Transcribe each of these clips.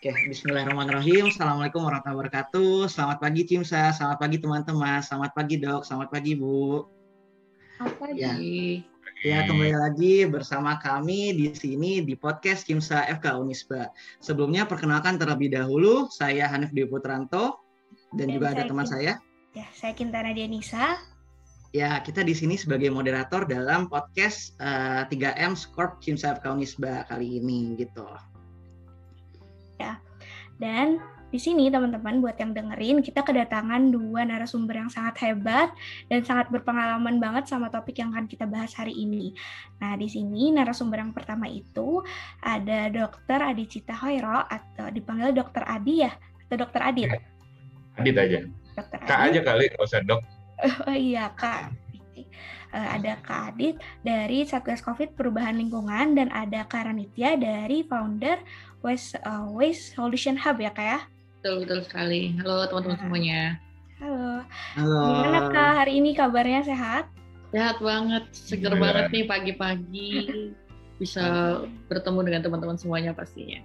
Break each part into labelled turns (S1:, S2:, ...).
S1: Oke, Bismillahirrahmanirrahim. Assalamualaikum warahmatullahi wabarakatuh. Selamat pagi Cimsa, selamat pagi teman-teman, selamat pagi dok, selamat pagi Bu.
S2: Selamat pagi.
S1: Ya. Ya, kembali lagi bersama kami di sini di podcast Cimsa FK Unisba. Sebelumnya perkenalkan terlebih dahulu, saya Hanif Dwi Putranto dan, dan juga ada teman saya.
S2: Ya, saya Kintana Dianisa.
S1: Ya, kita di sini sebagai moderator dalam podcast uh, eh, 3M Scorp Cimsa FK Unisba kali ini gitu
S2: ya. Dan di sini teman-teman buat yang dengerin kita kedatangan dua narasumber yang sangat hebat dan sangat berpengalaman banget sama topik yang akan kita bahas hari ini. Nah, di sini narasumber yang pertama itu ada Dr. Cita Hoiro atau dipanggil Dr. Adi ya atau Dr. Adit?
S3: Adit aja. Dr. Kak Adit. aja kali, nggak usah dok.
S2: Oh iya, Kak. Uh, ada Kak Adit dari Satgas Covid Perubahan Lingkungan dan ada Kak Ranitya dari founder Waste uh, Waste Solution Hub ya kak ya?
S4: Betul betul sekali. Halo teman-teman nah. semuanya.
S2: Halo. Halo. Gimana kak hari ini kabarnya sehat?
S4: Sehat banget, seger yeah. banget nih pagi-pagi bisa bertemu dengan teman-teman semuanya pastinya.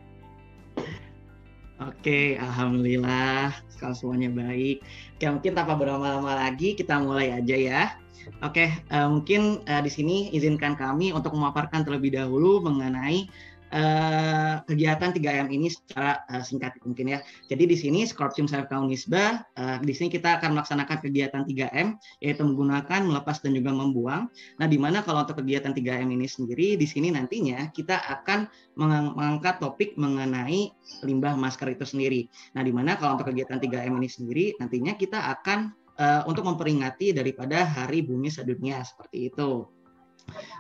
S1: Oke, alhamdulillah kalau semuanya baik. Oke, mungkin tanpa berlama-lama lagi kita mulai aja ya. Oke, uh, mungkin uh, di sini izinkan kami untuk memaparkan terlebih dahulu mengenai uh, kegiatan 3M ini secara uh, singkat mungkin ya. Jadi di sini Scorpium Self Kaunisba, uh, di sini kita akan melaksanakan kegiatan 3M yaitu menggunakan, melepas dan juga membuang. Nah, di mana kalau untuk kegiatan 3M ini sendiri di sini nantinya kita akan mengangkat topik mengenai limbah masker itu sendiri. Nah, di mana kalau untuk kegiatan 3M ini sendiri nantinya kita akan uh, untuk memperingati daripada Hari Bumi Sedunia seperti itu.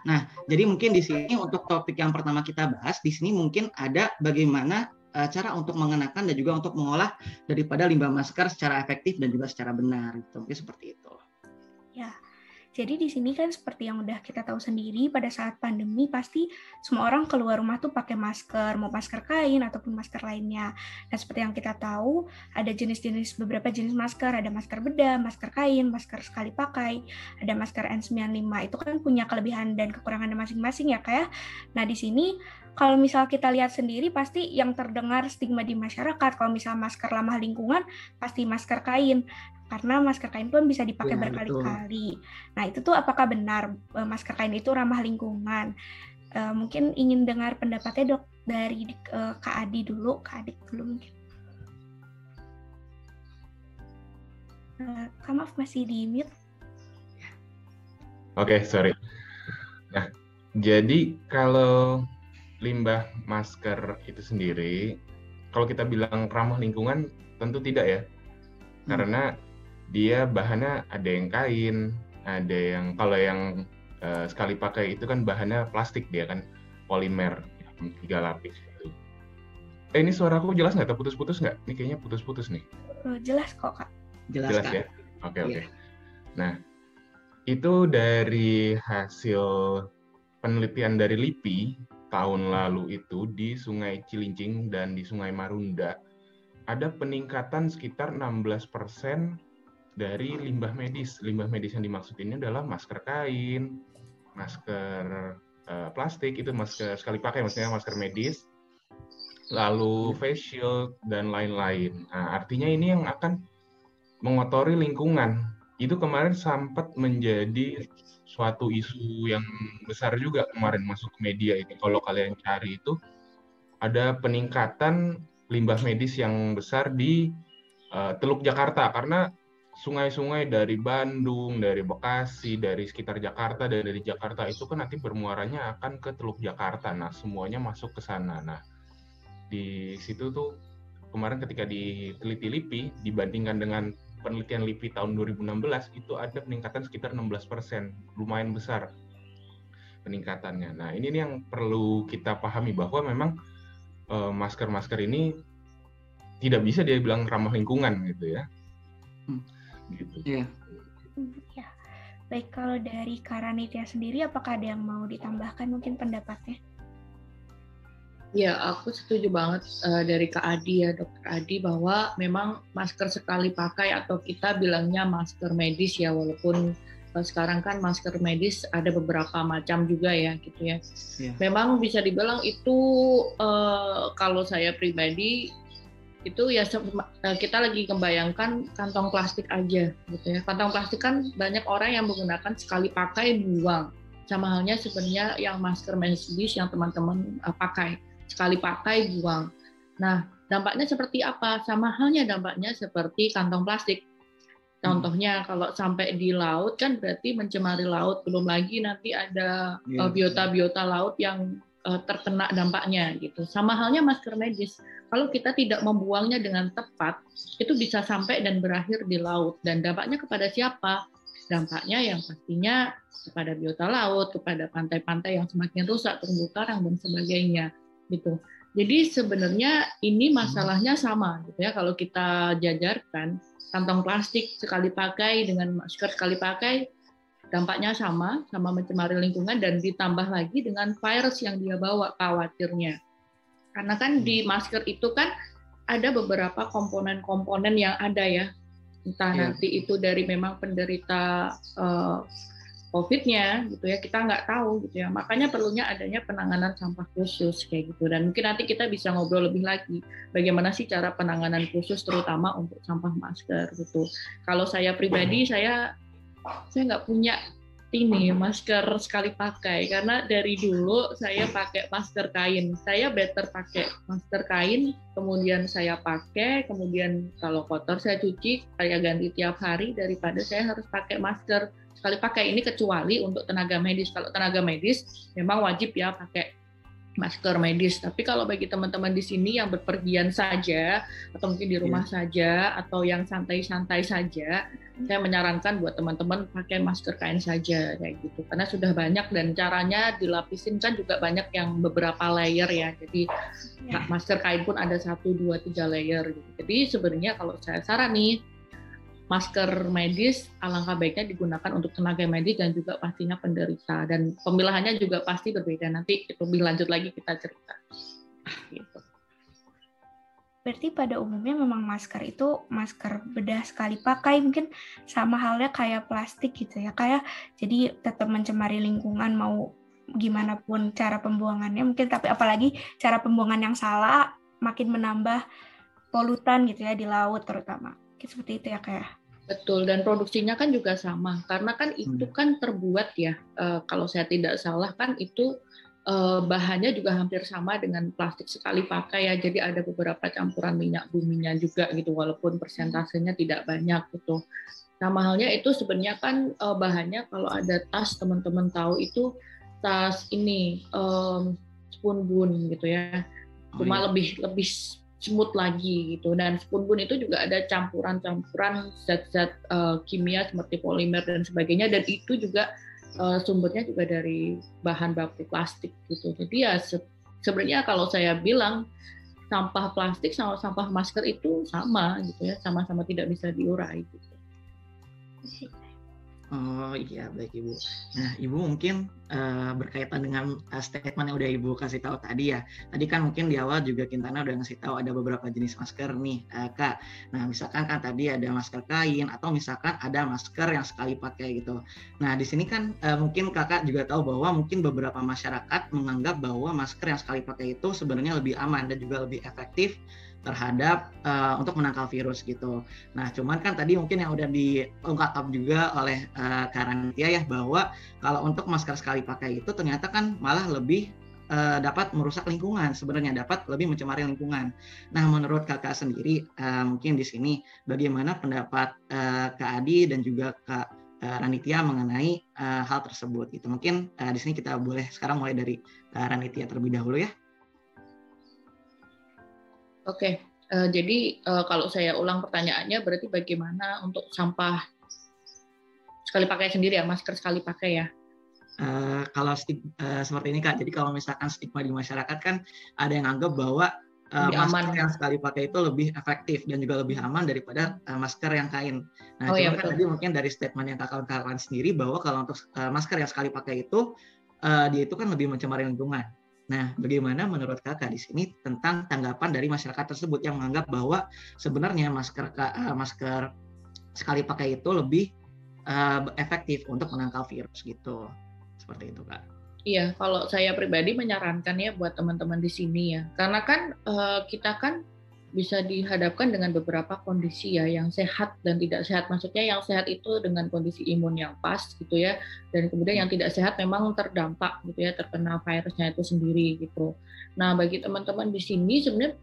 S1: Nah, jadi mungkin di sini untuk topik yang pertama kita bahas, di sini mungkin ada bagaimana uh, cara untuk mengenakan dan juga untuk mengolah daripada limbah masker secara efektif dan juga secara benar. Gitu. Mungkin seperti itu.
S2: Ya, jadi di sini kan seperti yang udah kita tahu sendiri pada saat pandemi pasti semua orang keluar rumah tuh pakai masker, mau masker kain ataupun masker lainnya. Dan seperti yang kita tahu ada jenis-jenis beberapa jenis masker, ada masker bedah, masker kain, masker sekali pakai, ada masker N95. Itu kan punya kelebihan dan kekurangan masing-masing ya kayak. Ya. Nah, di sini kalau misal kita lihat sendiri pasti yang terdengar stigma di masyarakat kalau misal masker ramah lingkungan pasti masker kain karena masker kain pun bisa dipakai ya, berkali-kali. Nah itu tuh apakah benar e, masker kain itu ramah lingkungan? Uh, mungkin ingin dengar pendapatnya dok dari uh, Kak Adi dulu, Kak Adi dulu mungkin. Uh, Kak maaf masih di mute.
S3: Oke, okay, sorry. Nah, jadi kalau limbah masker itu sendiri, kalau kita bilang ramah lingkungan, tentu tidak ya. Hmm. Karena dia bahannya ada yang kain, ada yang kalau yang uh, sekali pakai itu kan bahannya plastik dia kan polimer tiga lapis itu. Eh ini suaraku jelas nggak? Putus-putus nggak? Ini kayaknya putus-putus nih.
S2: Oh, jelas kok kak.
S3: Jelas, jelas ya. Oke okay, oke. Okay. Iya. Nah itu dari hasil penelitian dari LIPI tahun lalu itu di Sungai Cilincing dan di Sungai Marunda ada peningkatan sekitar 16 persen dari limbah medis. Limbah medis yang dimaksud ini adalah masker kain, masker uh, plastik itu masker sekali pakai maksudnya masker medis, lalu face shield dan lain-lain. Nah, artinya ini yang akan mengotori lingkungan. Itu kemarin sempat menjadi suatu isu yang besar juga kemarin masuk ke media ini. Kalau kalian cari itu ada peningkatan limbah medis yang besar di uh, Teluk Jakarta karena sungai-sungai dari Bandung, dari Bekasi, dari sekitar Jakarta dan dari Jakarta itu kan nanti bermuaranya akan ke Teluk Jakarta. Nah, semuanya masuk ke sana. Nah, di situ tuh kemarin ketika diteliti LIPI dibandingkan dengan penelitian LIPI tahun 2016 itu ada peningkatan sekitar 16 persen, lumayan besar peningkatannya. Nah, ini yang perlu kita pahami bahwa memang eh, masker-masker ini tidak bisa dia bilang ramah lingkungan gitu ya. Hmm gitu.
S2: Iya. Ya. Baik kalau dari Karanitya sendiri apakah ada yang mau ditambahkan mungkin pendapatnya?
S4: Ya, aku setuju banget uh, dari Kak Adi ya, Dokter Adi bahwa memang masker sekali pakai atau kita bilangnya masker medis ya, walaupun uh, sekarang kan masker medis ada beberapa macam juga ya, gitu ya. Yeah. Memang bisa dibilang itu uh, kalau saya pribadi itu ya eh, kita lagi membayangkan kantong plastik aja gitu ya. Kantong plastik kan banyak orang yang menggunakan sekali pakai buang. Sama halnya sebenarnya yang masker medis yang teman-teman uh, pakai sekali pakai buang. Nah, dampaknya seperti apa? Sama halnya dampaknya seperti kantong plastik. Contohnya kalau sampai di laut kan berarti mencemari laut. Belum lagi nanti ada iya, biota-biota laut yang uh, terkena dampaknya gitu. Sama halnya masker medis. Kalau kita tidak membuangnya dengan tepat, itu bisa sampai dan berakhir di laut dan dampaknya kepada siapa? Dampaknya yang pastinya kepada biota laut, kepada pantai-pantai yang semakin rusak, terumbu karang dan sebagainya gitu. Jadi sebenarnya ini masalahnya sama gitu ya kalau kita jajarkan kantong plastik sekali pakai dengan masker sekali pakai dampaknya sama, sama mencemari lingkungan dan ditambah lagi dengan virus yang dia bawa khawatirnya. Karena kan di hmm. masker itu kan ada beberapa komponen-komponen yang ada ya, entah yeah. nanti itu dari memang penderita uh, COVID-nya gitu ya kita nggak tahu gitu ya. Makanya perlunya adanya penanganan sampah khusus kayak gitu. Dan mungkin nanti kita bisa ngobrol lebih lagi bagaimana sih cara penanganan khusus terutama untuk sampah masker gitu. Kalau saya pribadi saya saya nggak punya ini masker sekali pakai karena dari dulu saya pakai masker kain. Saya better pakai masker kain, kemudian saya pakai, kemudian kalau kotor saya cuci, saya ganti tiap hari daripada saya harus pakai masker sekali pakai ini kecuali untuk tenaga medis. Kalau tenaga medis memang wajib ya pakai masker medis. Tapi kalau bagi teman-teman di sini yang berpergian saja atau mungkin di rumah yeah. saja atau yang santai-santai saja, saya menyarankan buat teman-teman pakai masker kain saja kayak gitu. Karena sudah banyak dan caranya dilapisin kan juga banyak yang beberapa layer ya. Jadi yeah. masker kain pun ada satu, dua, tiga layer. Gitu. Jadi sebenarnya kalau saya saran nih masker medis alangkah baiknya digunakan untuk tenaga medis dan juga pastinya penderita. Dan pemilahannya juga pasti berbeda. Nanti lebih lanjut lagi kita cerita. Gitu.
S2: Berarti pada umumnya memang masker itu masker bedah sekali pakai mungkin sama halnya kayak plastik gitu ya kayak jadi tetap mencemari lingkungan mau gimana pun cara pembuangannya mungkin tapi apalagi cara pembuangan yang salah makin menambah polutan gitu ya di laut terutama seperti itu ya kayak. Ya?
S4: Betul dan produksinya kan juga sama karena kan itu hmm. kan terbuat ya uh, kalau saya tidak salah kan itu uh, bahannya juga hampir sama dengan plastik sekali pakai ya jadi ada beberapa campuran minyak buminya juga gitu walaupun persentasenya tidak banyak gitu. Sama halnya itu sebenarnya kan uh, bahannya kalau ada tas teman-teman tahu itu tas ini um, spoon bun gitu ya cuma oh, iya. lebih lebih smooth lagi gitu. Dan spoon itu juga ada campuran-campuran zat-zat uh, kimia seperti polimer dan sebagainya. Dan itu juga uh, sumbernya juga dari bahan baku plastik gitu. Jadi ya se sebenarnya kalau saya bilang sampah plastik sama sampah masker itu sama gitu ya. Sama-sama tidak bisa diurai gitu.
S1: Oh iya baik ibu. Nah ibu mungkin uh, berkaitan dengan uh, statement yang udah ibu kasih tahu tadi ya. Tadi kan mungkin di awal juga Kintana udah ngasih tahu ada beberapa jenis masker nih uh, kak. Nah misalkan kan tadi ada masker kain atau misalkan ada masker yang sekali pakai gitu. Nah di sini kan uh, mungkin kakak juga tahu bahwa mungkin beberapa masyarakat menganggap bahwa masker yang sekali pakai itu sebenarnya lebih aman dan juga lebih efektif terhadap uh, untuk menangkal virus gitu. Nah, cuman kan tadi mungkin yang udah diungkap juga oleh uh, Karantia ya bahwa kalau untuk masker sekali pakai itu ternyata kan malah lebih uh, dapat merusak lingkungan sebenarnya dapat lebih mencemari lingkungan. Nah, menurut kakak sendiri uh, mungkin di sini bagaimana pendapat uh, Kak Adi dan juga Kak Ranitia mengenai uh, hal tersebut gitu. Mungkin uh, di sini kita boleh sekarang mulai dari uh, Ranitia terlebih dahulu ya.
S4: Oke, uh, jadi uh, kalau saya ulang pertanyaannya berarti bagaimana untuk sampah sekali pakai sendiri ya, masker sekali pakai ya?
S1: Uh, kalau uh, seperti ini kak, jadi kalau misalkan stigma di masyarakat kan ada yang anggap bahwa uh, masker aman. yang sekali pakai itu lebih efektif dan juga lebih aman daripada uh, masker yang kain. Nah, oh, iya, kan tadi mungkin dari statement yang kakak kawan sendiri bahwa kalau untuk uh, masker yang sekali pakai itu uh, dia itu kan lebih mencemari lingkungan. Nah, bagaimana menurut kakak di sini tentang tanggapan dari masyarakat tersebut yang menganggap bahwa sebenarnya masker uh, masker sekali pakai itu lebih uh, efektif untuk menangkal virus gitu, seperti itu kak.
S4: Iya, kalau saya pribadi menyarankan ya buat teman-teman di sini ya, karena kan uh, kita kan bisa dihadapkan dengan beberapa kondisi ya yang sehat dan tidak sehat. Maksudnya yang sehat itu dengan kondisi imun yang pas gitu ya, dan kemudian yang tidak sehat memang terdampak gitu ya terkena virusnya itu sendiri gitu. Nah bagi teman-teman di sini sebenarnya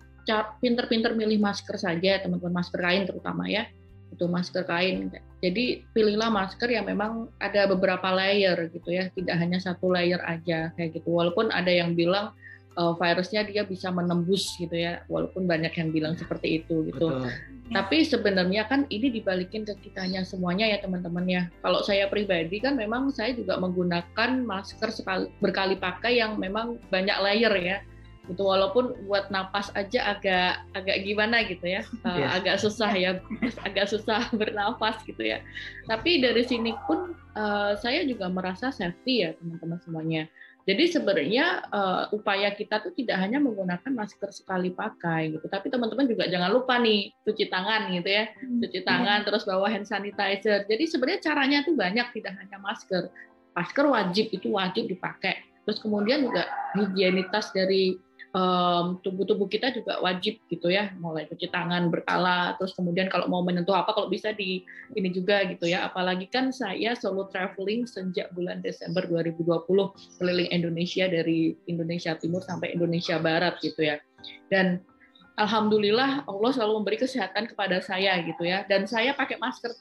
S4: pinter-pinter milih masker saja teman-teman masker kain terutama ya itu masker kain. Jadi pilihlah masker yang memang ada beberapa layer gitu ya, tidak hanya satu layer aja kayak gitu. Walaupun ada yang bilang uh, virusnya dia bisa menembus gitu ya walaupun banyak yang bilang seperti itu gitu. Betul. tapi sebenarnya kan ini dibalikin ke kitanya semuanya ya teman-teman ya. Kalau saya pribadi kan memang saya juga menggunakan masker sekali berkali pakai yang memang banyak layer ya. Gitu walaupun buat napas aja agak agak gimana gitu ya. Uh, yeah. agak susah ya agak susah bernapas gitu ya. Tapi dari sini pun uh, saya juga merasa safety ya teman-teman semuanya jadi sebenarnya uh, upaya kita tuh tidak hanya menggunakan masker sekali pakai gitu, tapi teman-teman juga jangan lupa nih cuci tangan gitu ya, hmm, cuci iya. tangan terus bawa hand sanitizer. Jadi sebenarnya caranya tuh banyak, tidak hanya masker. Masker wajib itu wajib dipakai. Terus kemudian juga higienitas dari um, tubuh-tubuh kita juga wajib gitu ya, mulai cuci tangan berkala, terus kemudian kalau mau menyentuh apa kalau bisa di ini juga gitu ya. Apalagi kan saya solo traveling sejak bulan Desember 2020 keliling Indonesia dari Indonesia Timur sampai Indonesia Barat gitu ya. Dan alhamdulillah Allah selalu memberi kesehatan kepada saya gitu ya. Dan saya pakai masker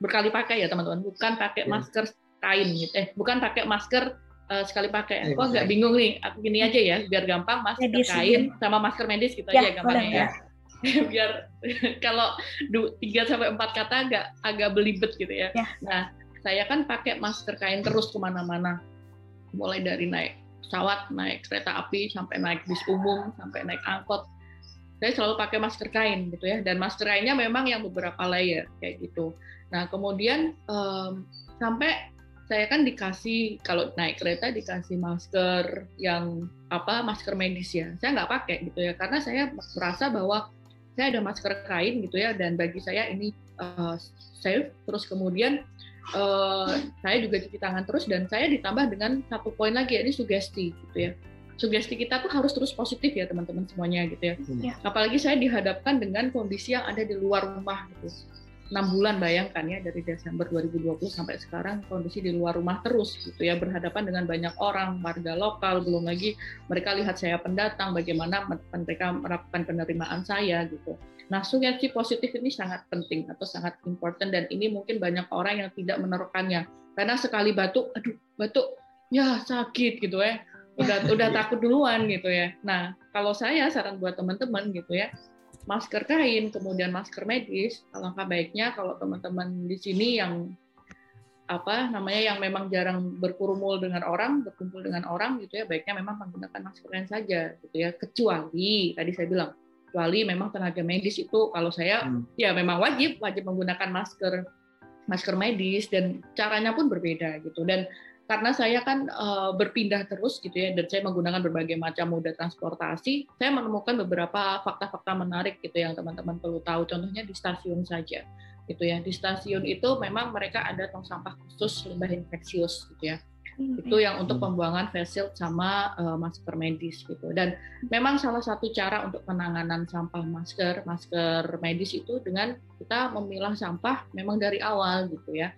S4: berkali pakai ya teman-teman, bukan pakai iya. masker kain gitu. Eh, bukan pakai masker uh, sekali pakai. Aku agak bingung nih, aku gini aja ya, biar gampang masker medis, kain sama masker medis gitu ya, aja gampangnya ya. biar kalau tiga sampai empat kata agak agak belibet gitu ya. ya. Nah, saya kan pakai masker kain terus ke mana-mana, mulai dari naik pesawat, naik kereta api, sampai naik bis umum, sampai naik angkot. Saya selalu pakai masker kain gitu ya, dan masker kainnya memang yang beberapa layer kayak gitu. Nah, kemudian um, sampai saya kan dikasih kalau naik kereta dikasih masker yang apa masker medis ya. Saya nggak pakai gitu ya karena saya merasa bahwa saya ada masker kain gitu ya dan bagi saya ini uh, safe. Terus kemudian uh, saya juga cuci tangan terus dan saya ditambah dengan satu poin lagi ini sugesti gitu ya. Sugesti kita tuh harus terus positif ya teman-teman semuanya gitu ya. ya. Apalagi saya dihadapkan dengan kondisi yang ada di luar rumah gitu enam bulan bayangkan ya dari Desember 2020 sampai sekarang kondisi di luar rumah terus gitu ya berhadapan dengan banyak orang warga lokal belum lagi mereka lihat saya pendatang bagaimana mereka melakukan penerimaan saya gitu. Nah sugesti positif ini sangat penting atau sangat important dan ini mungkin banyak orang yang tidak menerapkannya karena sekali batuk, aduh batuk ya sakit gitu ya udah udah takut duluan gitu ya. Nah kalau saya saran buat teman-teman gitu ya masker kain, kemudian masker medis, alangkah baiknya kalau teman-teman di sini yang apa namanya yang memang jarang berkurumul dengan orang, berkumpul dengan orang gitu ya, baiknya memang menggunakan masker kain saja gitu ya. Kecuali tadi saya bilang, kecuali memang tenaga medis itu kalau saya hmm. ya memang wajib wajib menggunakan masker masker medis dan caranya pun berbeda gitu dan karena saya kan uh, berpindah terus gitu ya dan saya menggunakan berbagai macam moda transportasi, saya menemukan beberapa fakta-fakta menarik gitu yang teman-teman perlu tahu. Contohnya di stasiun saja gitu ya. Di stasiun itu memang mereka ada tong sampah khusus limbah infeksius gitu ya. Hmm, itu yang untuk pembuangan face shield sama uh, masker medis gitu. Dan memang salah satu cara untuk penanganan sampah masker, masker medis itu dengan kita memilah sampah memang dari awal gitu ya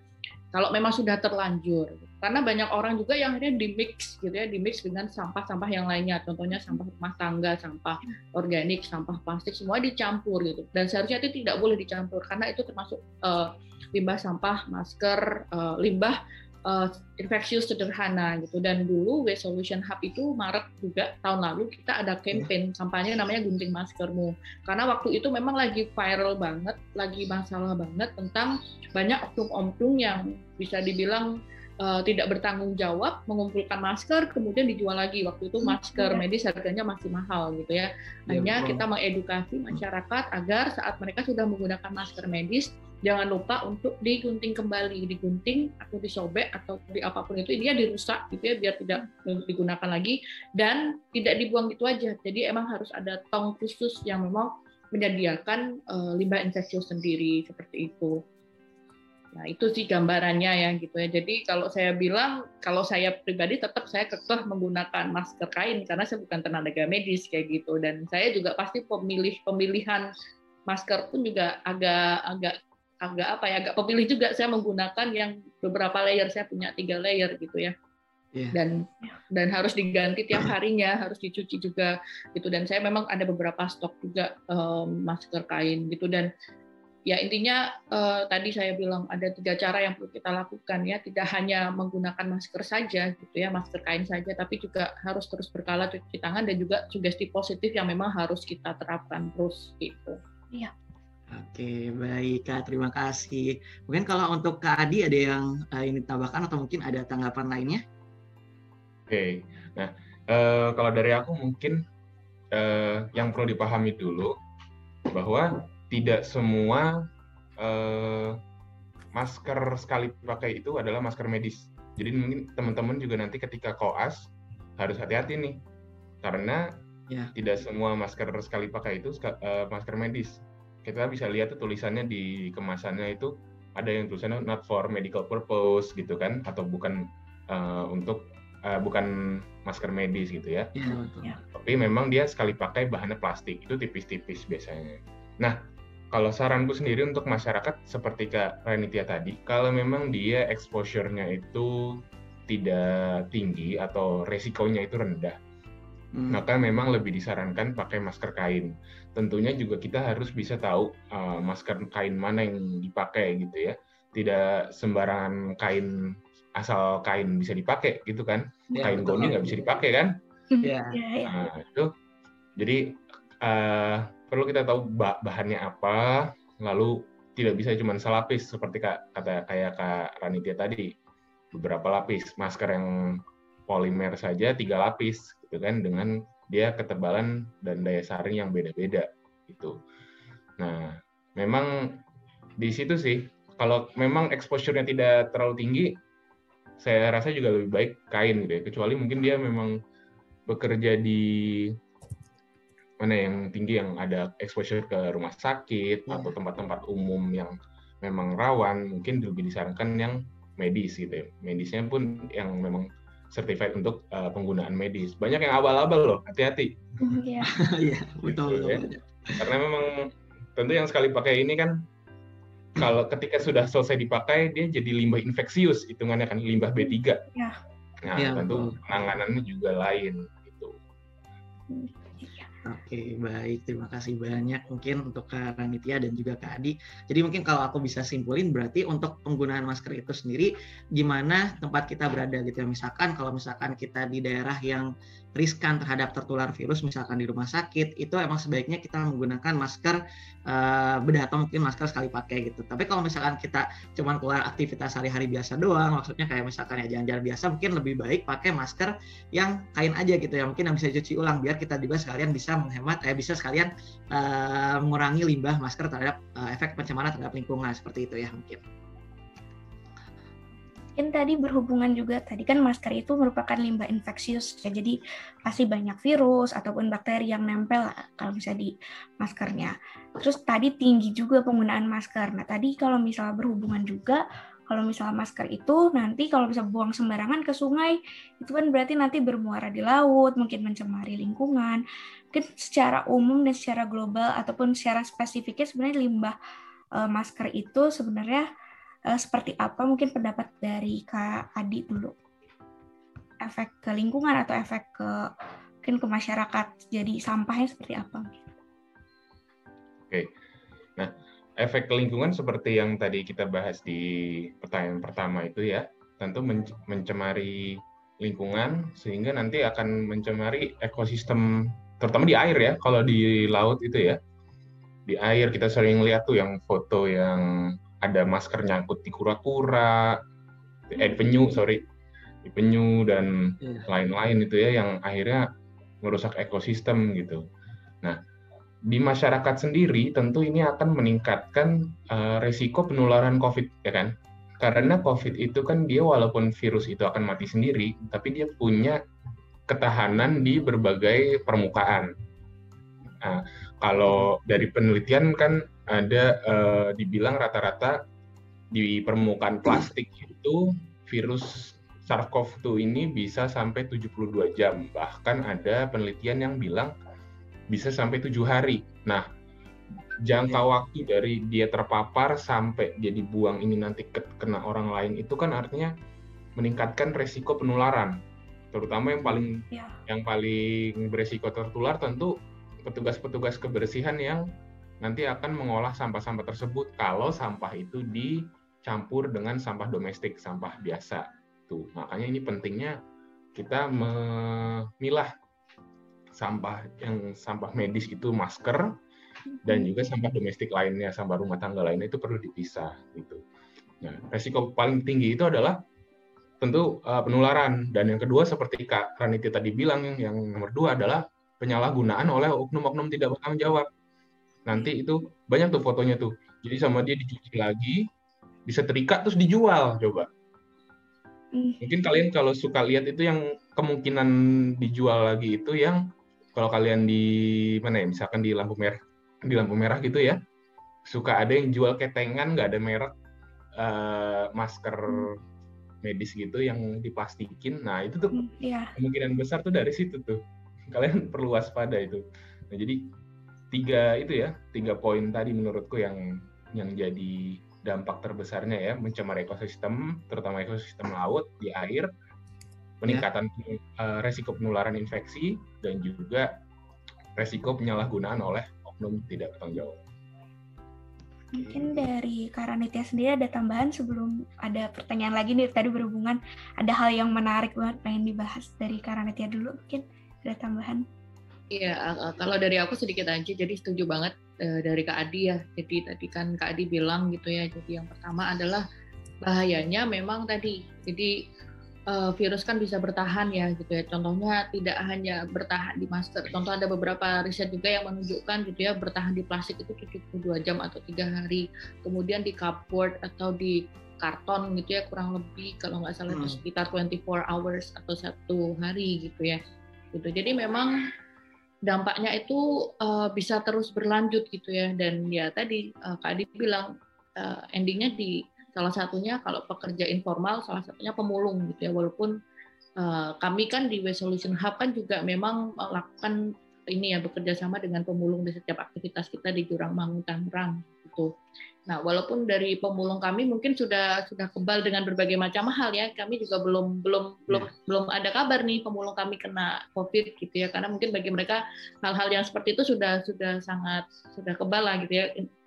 S4: kalau memang sudah terlanjur karena banyak orang juga yang akhirnya di mix gitu ya di mix dengan sampah-sampah yang lainnya. Contohnya sampah rumah tangga sampah organik sampah plastik semua dicampur gitu. Dan seharusnya itu tidak boleh dicampur karena itu termasuk uh, limbah sampah masker uh, limbah uh, infeksius sederhana gitu. Dan dulu Waste Solution Hub itu Maret juga tahun lalu kita ada campaign kampanye namanya gunting maskermu. Karena waktu itu memang lagi viral banget lagi masalah banget tentang banyak oknum-oknum yang bisa dibilang uh, tidak bertanggung jawab mengumpulkan masker kemudian dijual lagi. Waktu itu masker iya. medis harganya masih mahal gitu ya. Iya, hanya ya, kita mengedukasi masyarakat agar saat mereka sudah menggunakan masker medis jangan lupa untuk digunting kembali digunting atau disobek atau di apa pun itu dia dirusak gitu ya biar tidak digunakan lagi. Dan tidak dibuang gitu aja. Jadi emang harus ada tong khusus yang memang menyediakan uh, limbah infeksius sendiri seperti itu Nah, itu sih gambarannya ya gitu ya. Jadi kalau saya bilang, kalau saya pribadi tetap saya kekeh menggunakan masker kain karena saya bukan tenaga medis kayak gitu. Dan saya juga pasti pemilih pemilihan masker pun juga agak agak agak apa ya agak pemilih juga saya menggunakan yang beberapa layer saya punya tiga layer gitu ya. Yeah. dan dan harus diganti tiap harinya harus dicuci juga gitu dan saya memang ada beberapa stok juga um, masker kain gitu dan ya intinya uh, tadi saya bilang ada tiga cara yang perlu kita lakukan ya tidak hanya menggunakan masker saja gitu ya masker kain saja tapi juga harus terus berkala cuci tangan dan juga sugesti positif yang memang harus kita terapkan terus gitu.
S2: Iya.
S1: Oke, baik Kak, terima kasih. Mungkin kalau untuk Kak Adi ada yang uh, ini tambahkan atau mungkin ada tanggapan lainnya?
S3: Oke, nah uh, kalau dari aku mungkin uh, yang perlu dipahami dulu bahwa tidak semua uh, masker sekali pakai itu adalah masker medis. Jadi mungkin teman-teman juga nanti ketika koas harus hati-hati nih, karena ya. tidak semua masker sekali pakai itu uh, masker medis. Kita bisa lihat tuh tulisannya di kemasannya itu ada yang tulisannya not for medical purpose gitu kan, atau bukan uh, untuk uh, bukan masker medis gitu ya. ya betul. Tapi memang dia sekali pakai bahannya plastik itu tipis-tipis biasanya. Nah kalau saranku sendiri untuk masyarakat seperti Kak Ranitia tadi, kalau memang dia exposure-nya itu tidak tinggi atau resikonya itu rendah, hmm. maka memang lebih disarankan pakai masker kain. Tentunya juga kita harus bisa tahu uh, masker kain mana yang dipakai gitu ya. Tidak sembarangan kain asal kain bisa dipakai gitu kan. Ya, kain goni nggak bisa dipakai kan?
S2: Iya. Ya.
S3: Nah, itu jadi uh, perlu kita tahu bahannya apa, lalu tidak bisa cuma selapis seperti kata kayak Kak Ranitia tadi, beberapa lapis. Masker yang polimer saja tiga lapis, gitu kan, dengan dia ketebalan dan daya saring yang beda-beda, gitu. Nah, memang di situ sih, kalau memang exposure-nya tidak terlalu tinggi, saya rasa juga lebih baik kain gitu ya. Kecuali mungkin dia memang bekerja di mana yang tinggi yang ada exposure ke rumah sakit yeah. atau tempat-tempat umum yang memang rawan mungkin lebih disarankan yang medis gitu ya medisnya pun yang memang certified untuk uh, penggunaan medis banyak yang abal-abal loh hati-hati
S2: iya
S1: yeah. betul, gitu, betul,
S3: ya. karena memang tentu yang sekali pakai ini kan kalau ketika sudah selesai dipakai dia jadi limbah infeksius hitungannya kan limbah B3
S2: ya.
S3: nah ya, tentu penanganannya juga lain gitu
S1: hmm. Oke, baik. Terima kasih banyak mungkin untuk Kak Ranitia dan juga Kak Adi. Jadi mungkin kalau aku bisa simpulin berarti untuk penggunaan masker itu sendiri gimana tempat kita berada gitu ya. Misalkan kalau misalkan kita di daerah yang riskan terhadap tertular virus misalkan di rumah sakit itu emang sebaiknya kita menggunakan masker uh, bedah atau mungkin masker sekali pakai gitu. Tapi kalau misalkan kita cuma keluar aktivitas sehari-hari biasa doang, maksudnya kayak misalkan ya jalan-jalan biasa mungkin lebih baik pakai masker yang kain aja gitu ya. Mungkin yang bisa cuci ulang biar kita juga sekalian bisa menghemat eh bisa sekalian uh, mengurangi limbah masker terhadap uh, efek pencemaran terhadap lingkungan seperti itu ya mungkin
S2: mungkin tadi berhubungan juga tadi kan masker itu merupakan limbah infeksius ya jadi pasti banyak virus ataupun bakteri yang nempel kalau bisa di maskernya. Terus tadi tinggi juga penggunaan masker. Nah tadi kalau misalnya berhubungan juga kalau misalnya masker itu nanti kalau bisa buang sembarangan ke sungai itu kan berarti nanti bermuara di laut mungkin mencemari lingkungan. Mungkin secara umum dan secara global ataupun secara spesifiknya sebenarnya limbah uh, masker itu sebenarnya uh, seperti apa mungkin pendapat dari Kak Adi dulu? Efek ke lingkungan atau efek ke mungkin ke masyarakat jadi sampahnya seperti apa?
S3: Oke, nah efek ke lingkungan seperti yang tadi kita bahas di pertanyaan pertama itu ya tentu mencemari lingkungan sehingga nanti akan mencemari ekosistem terutama di air ya kalau di laut itu ya. Di air kita sering lihat tuh yang foto yang ada masker nyangkut di kura-kura, eh di penyu, sorry, di penyu dan iya. lain-lain itu ya yang akhirnya merusak ekosistem gitu. Nah, di masyarakat sendiri tentu ini akan meningkatkan uh, resiko penularan COVID ya kan? Karena COVID itu kan dia walaupun virus itu akan mati sendiri, tapi dia punya ketahanan di berbagai permukaan. Nah, kalau dari penelitian kan ada uh, dibilang rata-rata di permukaan plastik itu virus SARS-CoV-2 ini bisa sampai 72 jam. Bahkan ada penelitian yang bilang bisa sampai tujuh hari. Nah, jangka waktu dari dia terpapar sampai dia dibuang ini nanti kena orang lain itu kan artinya meningkatkan resiko penularan. Terutama yang paling ya. yang paling beresiko tertular tentu petugas-petugas kebersihan yang nanti akan mengolah sampah-sampah tersebut kalau sampah itu dicampur dengan sampah domestik, sampah biasa itu. Makanya ini pentingnya kita memilah sampah yang sampah medis itu masker dan juga sampah domestik lainnya, sampah rumah tangga lainnya itu perlu dipisah gitu. Nah, resiko paling tinggi itu adalah tentu uh, penularan dan yang kedua seperti Kak Raniti tadi bilang yang nomor dua adalah penyalahgunaan oleh oknum-oknum tidak bertanggung jawab. Nanti itu banyak tuh fotonya tuh. Jadi sama dia dicuci lagi, bisa terikat terus dijual coba. Hmm. Mungkin kalian kalau suka lihat itu yang kemungkinan dijual lagi itu yang kalau kalian di mana ya, misalkan di lampu merah, di lampu merah gitu ya, suka ada yang jual ketengan nggak ada merek uh, masker medis gitu yang diplastikin. Nah itu tuh yeah. kemungkinan besar tuh dari situ tuh. Kalian perlu waspada itu. Nah jadi tiga itu ya, tiga poin tadi menurutku yang yang jadi dampak terbesarnya ya mencemar ekosistem, terutama ekosistem laut di air, peningkatan ya. resiko penularan infeksi dan juga resiko penyalahgunaan oleh oknum tidak bertanggung jawab.
S2: Mungkin dari Karanitia sendiri ada tambahan sebelum ada pertanyaan lagi nih tadi berhubungan ada hal yang menarik banget pengen dibahas dari Karanitia dulu mungkin ada tambahan.
S4: Iya, kalau dari aku sedikit aja, jadi setuju banget uh, dari Kak Adi ya. Jadi tadi kan Kak Adi bilang gitu ya. Jadi yang pertama adalah bahayanya memang tadi. Jadi uh, virus kan bisa bertahan ya gitu ya. Contohnya tidak hanya bertahan di masker. Contoh ada beberapa riset juga yang menunjukkan gitu ya bertahan di plastik itu 72 jam atau tiga hari. Kemudian di cupboard atau di karton gitu ya kurang lebih kalau nggak salah hmm. itu sekitar 24 hours atau satu hari gitu ya. Gitu. Jadi memang dampaknya itu uh, bisa terus berlanjut gitu ya dan ya tadi uh, Kak Adi bilang uh, endingnya di salah satunya kalau pekerja informal salah satunya pemulung gitu ya walaupun uh, kami kan di Waste Solution Hub kan juga memang melakukan ini ya bekerja sama dengan pemulung di setiap aktivitas kita di Jurang Mangu Tangerang gitu. Nah, walaupun dari pemulung kami mungkin sudah sudah kebal dengan berbagai macam hal ya, kami juga belum belum ya. belum belum ada kabar nih pemulung kami kena COVID gitu ya, karena mungkin bagi mereka hal-hal yang seperti itu sudah sudah sangat sudah kebal lah gitu ya,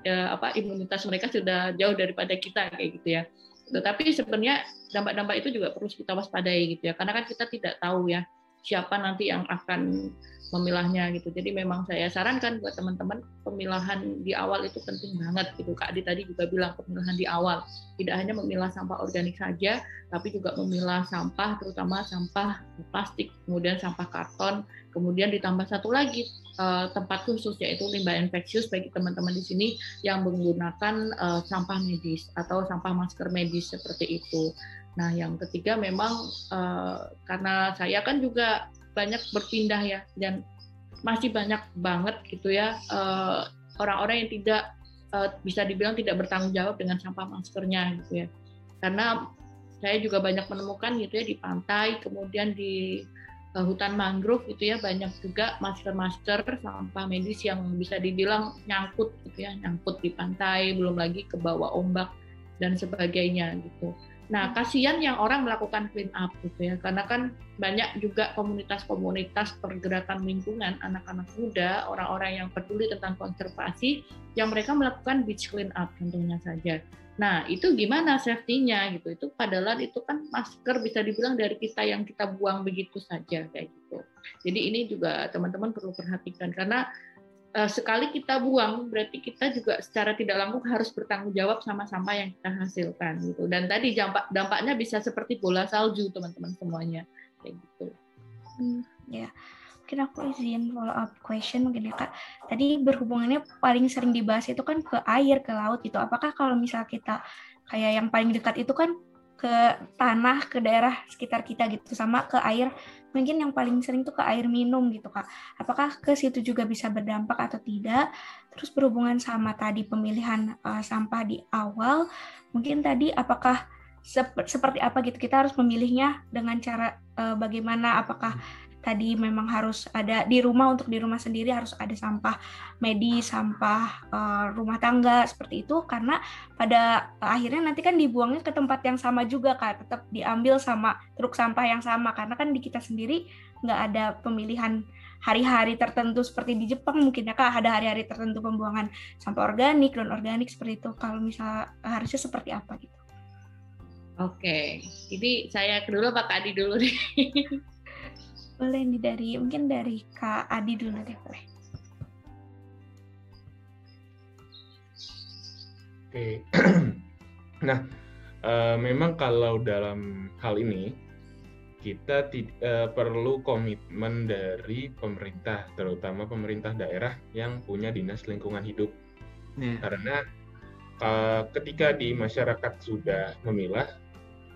S4: ya apa imunitas mereka sudah jauh daripada kita kayak gitu ya. Tetapi sebenarnya dampak-dampak itu juga perlu kita waspadai gitu ya, karena kan kita tidak tahu ya siapa nanti yang akan memilahnya gitu. Jadi memang saya sarankan buat teman-teman pemilahan di awal itu penting banget gitu. Kak Adi tadi juga bilang pemilahan di awal tidak hanya memilah sampah organik saja, tapi juga memilah sampah terutama sampah plastik, kemudian sampah karton, kemudian ditambah satu lagi uh, tempat khusus yaitu limbah infeksius bagi teman-teman di sini yang menggunakan uh, sampah medis atau sampah masker medis seperti itu. Nah, yang ketiga memang uh, karena saya kan juga banyak berpindah ya dan masih banyak banget gitu ya eh, orang-orang yang tidak uh, bisa dibilang tidak bertanggung jawab dengan sampah maskernya gitu ya. Karena saya juga banyak menemukan gitu ya di pantai kemudian di uh, hutan mangrove gitu ya banyak juga masker-masker sampah medis yang bisa dibilang nyangkut gitu ya nyangkut di pantai belum lagi ke bawah ombak dan sebagainya gitu Nah, kasihan yang orang melakukan clean up gitu ya, karena kan banyak juga komunitas-komunitas pergerakan lingkungan, anak-anak muda, orang-orang yang peduli tentang konservasi, yang mereka melakukan beach clean up tentunya saja. Nah, itu gimana safety-nya gitu? Itu padahal itu kan masker bisa dibilang dari kita yang kita buang begitu saja kayak gitu. Jadi ini juga teman-teman perlu perhatikan karena sekali kita buang berarti kita juga secara tidak langsung harus bertanggung jawab sama sampah yang kita hasilkan gitu. Dan tadi dampak dampaknya bisa seperti bola salju teman-teman semuanya kayak gitu.
S2: Hmm, ya. Mungkin aku izin follow up question mungkin ya Kak. Tadi berhubungannya paling sering dibahas itu kan ke air, ke laut gitu. Apakah kalau misal kita kayak yang paling dekat itu kan ke tanah ke daerah sekitar kita gitu sama ke air mungkin yang paling sering tuh ke air minum gitu kak. Apakah ke situ juga bisa berdampak atau tidak? Terus berhubungan sama tadi pemilihan uh, sampah di awal mungkin tadi apakah sep seperti apa gitu? Kita harus memilihnya dengan cara uh, bagaimana? Apakah tadi memang harus ada di rumah untuk di rumah sendiri harus ada sampah medis, sampah uh, rumah tangga seperti itu. Karena pada akhirnya nanti kan dibuangnya ke tempat yang sama juga kan tetap diambil sama truk sampah yang sama. Karena kan di kita sendiri nggak ada pemilihan hari-hari tertentu seperti di Jepang mungkin ya kak. Ada hari-hari tertentu pembuangan sampah organik non organik seperti itu. Kalau misal harusnya seperti apa gitu.
S4: Oke, jadi saya kedua Pak Adi dulu deh.
S2: boleh nih dari mungkin dari Kak Adi dulu deh boleh.
S3: Oke, nah uh, memang kalau dalam hal ini kita uh, perlu komitmen dari pemerintah, terutama pemerintah daerah yang punya dinas lingkungan hidup, yeah. karena uh, ketika di masyarakat sudah memilah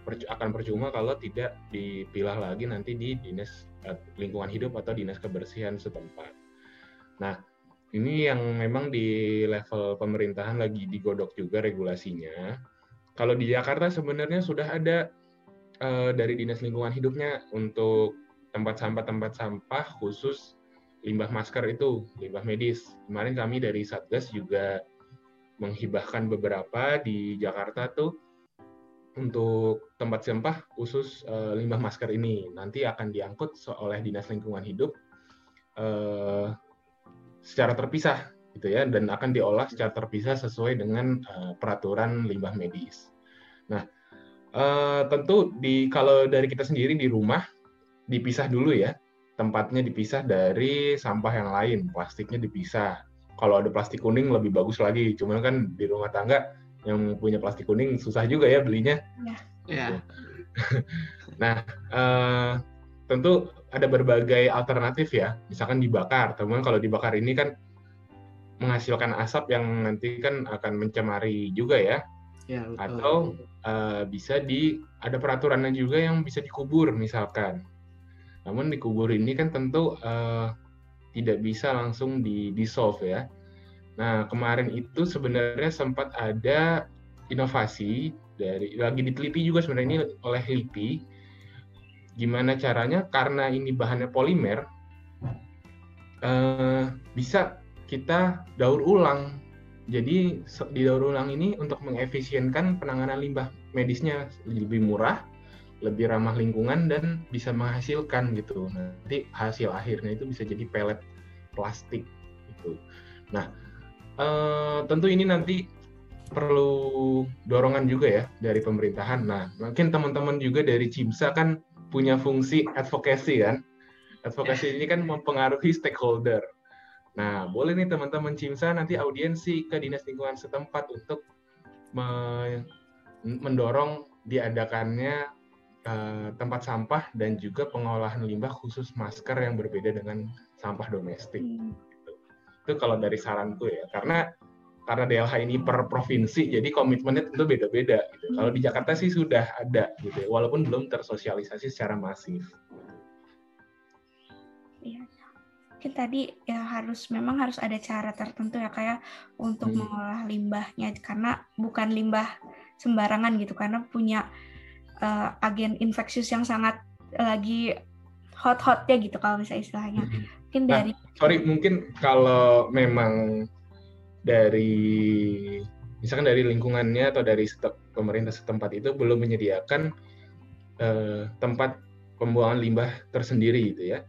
S3: akan percuma kalau tidak dipilah lagi nanti di dinas Eh, lingkungan hidup atau dinas kebersihan setempat. Nah, ini yang memang di level pemerintahan lagi digodok juga regulasinya. Kalau di Jakarta sebenarnya sudah ada uh, dari dinas lingkungan hidupnya untuk tempat sampah-tempat sampah khusus limbah masker itu, limbah medis. Kemarin kami dari Satgas juga menghibahkan beberapa di Jakarta tuh untuk tempat sampah khusus uh, limbah masker ini nanti akan diangkut oleh dinas lingkungan hidup uh, secara terpisah gitu ya dan akan diolah secara terpisah sesuai dengan uh, peraturan limbah medis. Nah uh, tentu di kalau dari kita sendiri di rumah dipisah dulu ya tempatnya dipisah dari sampah yang lain plastiknya dipisah. Kalau ada plastik kuning lebih bagus lagi. Cuman kan di rumah tangga yang punya plastik kuning susah juga ya belinya.
S2: Ya.
S1: Ya.
S3: nah, uh, tentu ada berbagai alternatif ya. Misalkan dibakar. Teman kalau dibakar ini kan menghasilkan asap yang nanti kan akan mencemari juga ya.
S1: Ya, betul.
S3: Atau uh, bisa di ada peraturannya juga yang bisa dikubur misalkan. Namun dikubur ini kan tentu uh, tidak bisa langsung di dissolve ya Nah, kemarin itu sebenarnya sempat ada inovasi dari lagi diteliti juga sebenarnya ini oleh LIPI gimana caranya karena ini bahannya polimer eh, bisa kita daur ulang. Jadi di daur ulang ini untuk mengefisienkan penanganan limbah medisnya lebih murah, lebih ramah lingkungan dan bisa menghasilkan gitu. Nanti hasil akhirnya itu bisa jadi pelet plastik gitu. Nah, Uh, tentu ini nanti perlu dorongan juga ya dari pemerintahan. Nah, mungkin teman-teman juga dari CIMSA kan punya fungsi advokasi kan. Advokasi ini kan mempengaruhi stakeholder. Nah, boleh nih teman-teman CIMSA nanti audiensi ke Dinas Lingkungan setempat untuk mendorong diadakannya uh, tempat sampah dan juga pengolahan limbah khusus masker yang berbeda dengan sampah domestik. Hmm itu kalau dari saranku ya karena karena DLH ini per provinsi jadi komitmennya tentu beda-beda gitu. Kalau di Jakarta sih sudah ada gitu ya, walaupun belum tersosialisasi secara masif.
S2: Iya. Mungkin tadi ya harus memang harus ada cara tertentu ya kayak untuk hmm. mengolah limbahnya karena bukan limbah sembarangan gitu karena punya uh, agen infeksius yang sangat lagi hot-hotnya gitu kalau misalnya istilahnya. Hmm mungkin nah, dari
S3: sorry mungkin kalau memang dari misalkan dari lingkungannya atau dari pemerintah setempat itu belum menyediakan eh, tempat pembuangan limbah tersendiri gitu ya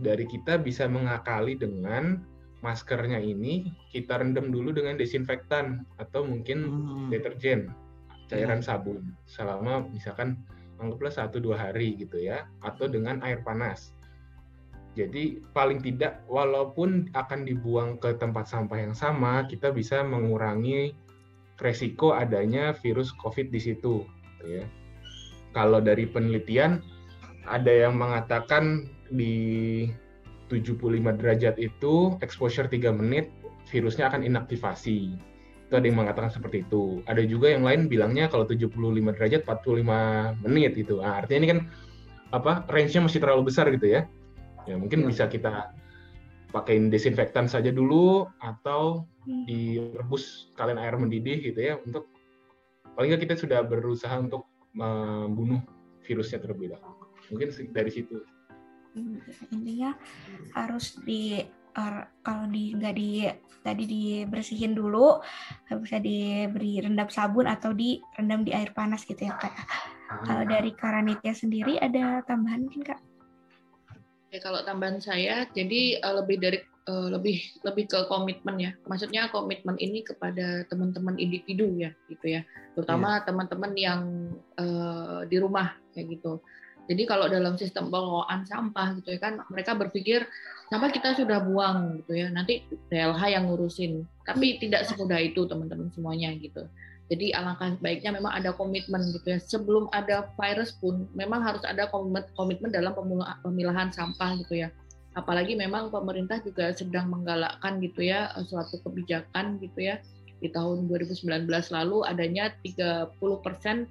S3: dari kita bisa mengakali dengan maskernya ini kita rendam dulu dengan desinfektan atau mungkin hmm. deterjen cairan hmm. sabun selama misalkan anggaplah satu dua hari gitu ya atau dengan air panas jadi paling tidak walaupun akan dibuang ke tempat sampah yang sama, kita bisa mengurangi resiko adanya virus COVID di situ. Gitu ya. Kalau dari penelitian ada yang mengatakan di 75 derajat itu exposure 3 menit virusnya akan inaktivasi. Itu ada yang mengatakan seperti itu. Ada juga yang lain bilangnya kalau 75 derajat 45 menit gitu. Nah, artinya ini kan apa range-nya masih terlalu besar gitu ya. Ya mungkin ya. bisa kita pakein desinfektan saja dulu atau hmm. direbus kalian air mendidih gitu ya untuk paling nggak kita sudah berusaha untuk membunuh virusnya terlebih dahulu. Mungkin dari situ.
S2: Intinya harus di kalau di nggak di tadi dibersihin dulu bisa diberi rendam sabun atau direndam di air panas gitu ya kak. Kalau hmm. dari Karanitya sendiri ada tambahan mungkin kak?
S4: Ya, kalau tambahan saya, jadi uh, lebih dari uh, lebih lebih ke komitmen ya. Maksudnya komitmen ini kepada teman-teman individu ya, gitu ya. Terutama yeah. teman-teman yang uh, di rumah kayak gitu. Jadi kalau dalam sistem pengelolaan sampah gitu ya kan mereka berpikir sampah kita sudah buang gitu ya nanti DLH yang ngurusin tapi tidak semudah itu teman-teman semuanya gitu. Jadi alangkah baiknya memang ada komitmen gitu ya sebelum ada virus pun memang harus ada komitmen dalam pemilahan sampah gitu ya. Apalagi memang pemerintah juga sedang menggalakkan gitu ya suatu kebijakan gitu ya di tahun 2019 lalu adanya 30 persen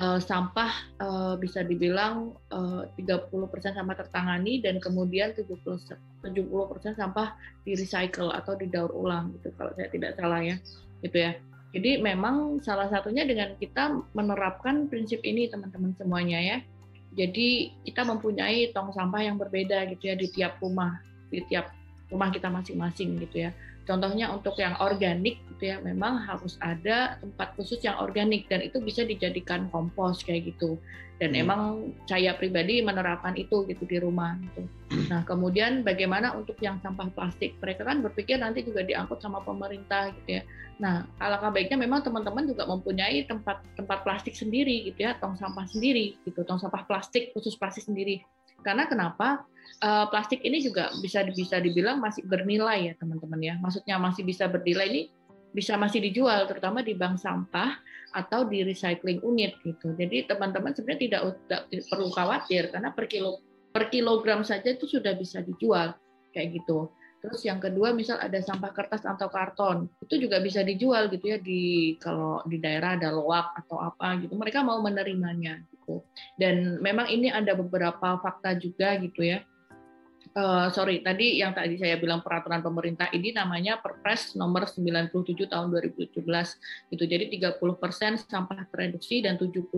S4: uh, sampah uh, bisa dibilang uh, 30% sampah tertangani dan kemudian 70 70% sampah di recycle atau didaur ulang gitu kalau saya tidak salah ya gitu ya. Jadi memang salah satunya dengan kita menerapkan prinsip ini teman-teman semuanya ya. Jadi kita mempunyai tong sampah yang berbeda gitu ya di tiap rumah, di tiap rumah kita masing-masing gitu ya. Contohnya untuk yang organik gitu ya, memang harus ada tempat khusus yang organik dan itu bisa dijadikan kompos kayak gitu. Dan hmm. emang saya pribadi menerapkan itu gitu di rumah gitu. Nah, kemudian bagaimana untuk yang sampah plastik? Mereka kan berpikir nanti juga diangkut sama pemerintah gitu ya. Nah, alangkah baiknya memang teman-teman juga mempunyai tempat tempat plastik sendiri gitu ya, tong sampah sendiri gitu, tong sampah plastik khusus plastik sendiri. Karena kenapa? Uh, plastik ini juga bisa bisa dibilang masih bernilai ya teman-teman ya. Maksudnya masih bisa bernilai ini bisa masih dijual terutama di bank sampah atau di recycling unit gitu. Jadi teman-teman sebenarnya tidak, tidak perlu khawatir karena per kilo per kilogram saja itu sudah bisa dijual kayak gitu. Terus yang kedua misal ada sampah kertas atau karton itu juga bisa dijual gitu ya di kalau di daerah ada loak atau apa gitu mereka mau menerimanya gitu. Dan memang ini ada beberapa fakta juga gitu ya uh, sorry tadi yang tadi saya bilang peraturan pemerintah ini namanya Perpres nomor 97 tahun 2017 itu jadi 30% sampah tereduksi dan 70%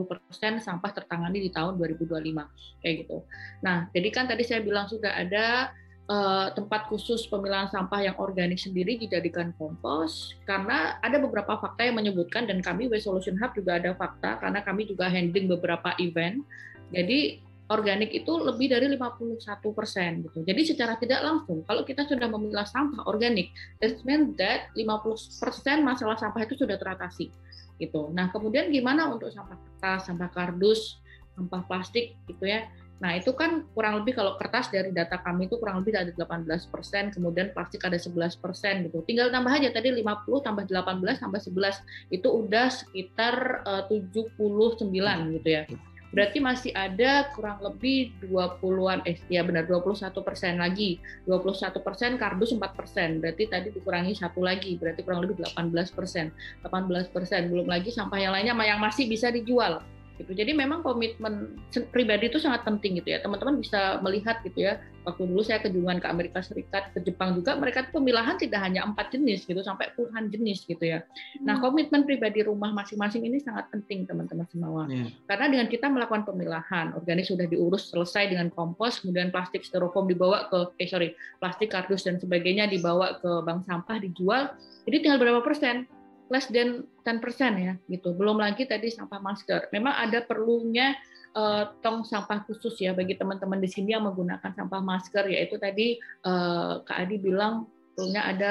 S4: sampah tertangani di tahun 2025 kayak gitu. Nah, jadi kan tadi saya bilang sudah ada uh, tempat khusus pemilahan sampah yang organik sendiri dijadikan kompos karena ada beberapa fakta yang menyebutkan dan kami Waste Solution Hub juga ada fakta karena kami juga handling beberapa event. Jadi organik itu lebih dari 51 persen gitu. Jadi secara tidak langsung kalau kita sudah memilah sampah organik, that means that 50 persen masalah sampah itu sudah teratasi gitu. Nah kemudian gimana untuk sampah kertas, sampah kardus, sampah plastik gitu ya. Nah itu kan kurang lebih kalau kertas dari data kami itu kurang lebih ada 18 persen, kemudian plastik ada 11 persen gitu. Tinggal tambah aja tadi 50 tambah 18 tambah 11 itu udah sekitar uh, 79 gitu ya berarti masih ada kurang lebih 20-an, eh ya benar 21 persen lagi. 21 persen kardus 4 persen, berarti tadi dikurangi satu lagi, berarti kurang lebih 18 persen. 18 persen, belum lagi sampah yang lainnya yang masih bisa dijual gitu. Jadi memang komitmen pribadi itu sangat penting gitu ya. Teman-teman bisa melihat gitu ya. Waktu dulu saya kejuan ke Amerika Serikat, ke Jepang juga, mereka itu pemilahan tidak hanya empat jenis gitu, sampai puluhan jenis gitu ya. Nah hmm. komitmen pribadi rumah masing-masing ini sangat penting teman-teman semua. Yeah. Karena dengan kita melakukan pemilahan, organik sudah diurus selesai dengan kompos, kemudian plastik styrofoam dibawa ke, eh sorry, plastik kardus dan sebagainya dibawa ke bank sampah dijual. Jadi tinggal berapa persen? Less than 10% ya gitu. Belum lagi tadi sampah masker. Memang ada perlunya uh, tong sampah khusus ya bagi teman-teman di sini yang menggunakan sampah masker yaitu tadi uh, Kak Adi bilang perlunya ada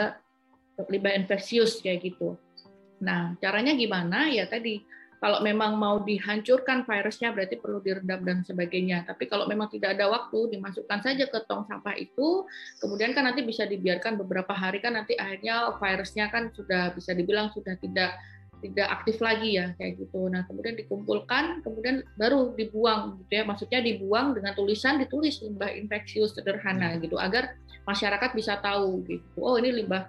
S4: limbah infeksius kayak gitu. Nah, caranya gimana? Ya tadi kalau memang mau dihancurkan virusnya berarti perlu direndam dan sebagainya. Tapi kalau memang tidak ada waktu, dimasukkan saja ke tong sampah itu, kemudian kan nanti bisa dibiarkan beberapa hari kan nanti akhirnya virusnya kan sudah bisa dibilang sudah tidak tidak aktif lagi ya kayak gitu. Nah kemudian dikumpulkan, kemudian baru dibuang gitu ya. Maksudnya dibuang dengan tulisan ditulis limbah infeksius sederhana gitu agar masyarakat bisa tahu gitu. Oh ini limbah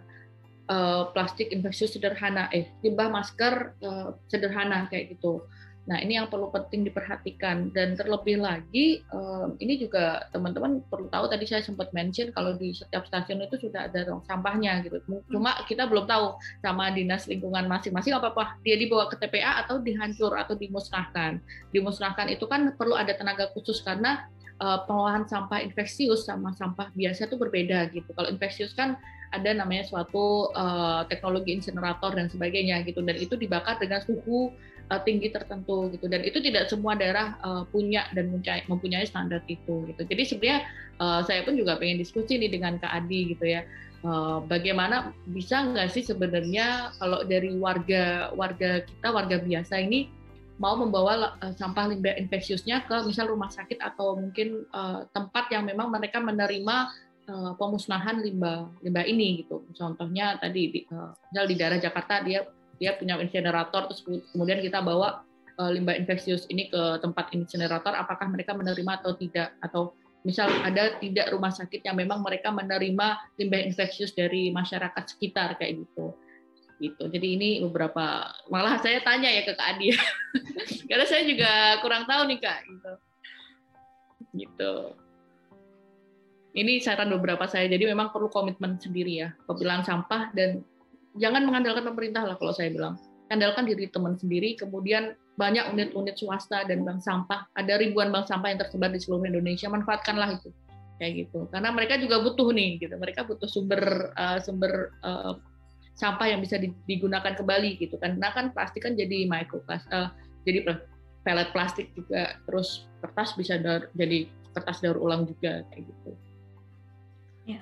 S4: uh, plastik infeksius sederhana, eh limbah masker uh, sederhana kayak gitu. Nah, ini yang perlu penting diperhatikan dan terlebih lagi um, ini juga teman-teman perlu tahu tadi saya sempat mention kalau di setiap stasiun itu sudah ada tong sampahnya gitu. Cuma kita belum tahu sama dinas lingkungan masing-masing apa apa dia dibawa ke TPA atau dihancur atau dimusnahkan. Dimusnahkan itu kan perlu ada tenaga khusus karena uh, pengolahan sampah infeksius sama sampah biasa itu berbeda gitu. Kalau infeksius kan ada namanya suatu uh, teknologi insinerator dan sebagainya gitu. Dan itu dibakar dengan suhu uh, tinggi tertentu gitu. Dan itu tidak semua daerah uh, punya dan mempunyai standar itu gitu. Jadi sebenarnya uh, saya pun juga pengen diskusi nih dengan Kak Adi gitu ya. Uh, bagaimana bisa nggak sih sebenarnya kalau dari warga warga kita warga biasa ini mau membawa uh, sampah limbah infeksiusnya ke misal rumah sakit atau mungkin uh, tempat yang memang mereka menerima uh, pemusnahan limbah limbah ini gitu. Contohnya tadi di, uh, misal di daerah Jakarta dia dia punya insinerator terus kemudian kita bawa uh, limbah infeksius ini ke tempat insinerator apakah mereka menerima atau tidak? Atau misal ada tidak rumah sakit yang memang mereka menerima limbah infeksius dari masyarakat sekitar kayak gitu. Gitu. Jadi ini beberapa malah saya tanya ya ke Kak Adi. Karena saya juga kurang tahu nih Kak gitu. Gitu ini saran beberapa saya jadi memang perlu komitmen sendiri ya pemilahan sampah dan jangan mengandalkan pemerintah lah kalau saya bilang. Andalkan diri teman sendiri, kemudian banyak unit-unit swasta dan bank sampah. Ada ribuan bank sampah yang tersebar di seluruh Indonesia, manfaatkanlah itu. Kayak gitu. Karena mereka juga butuh nih gitu. Mereka butuh sumber uh, sumber uh, sampah yang bisa digunakan kembali gitu kan. Karena kan plastik kan jadi microplastik uh, jadi pelet plastik juga terus kertas bisa daur, jadi kertas daur ulang juga kayak gitu.
S2: Ya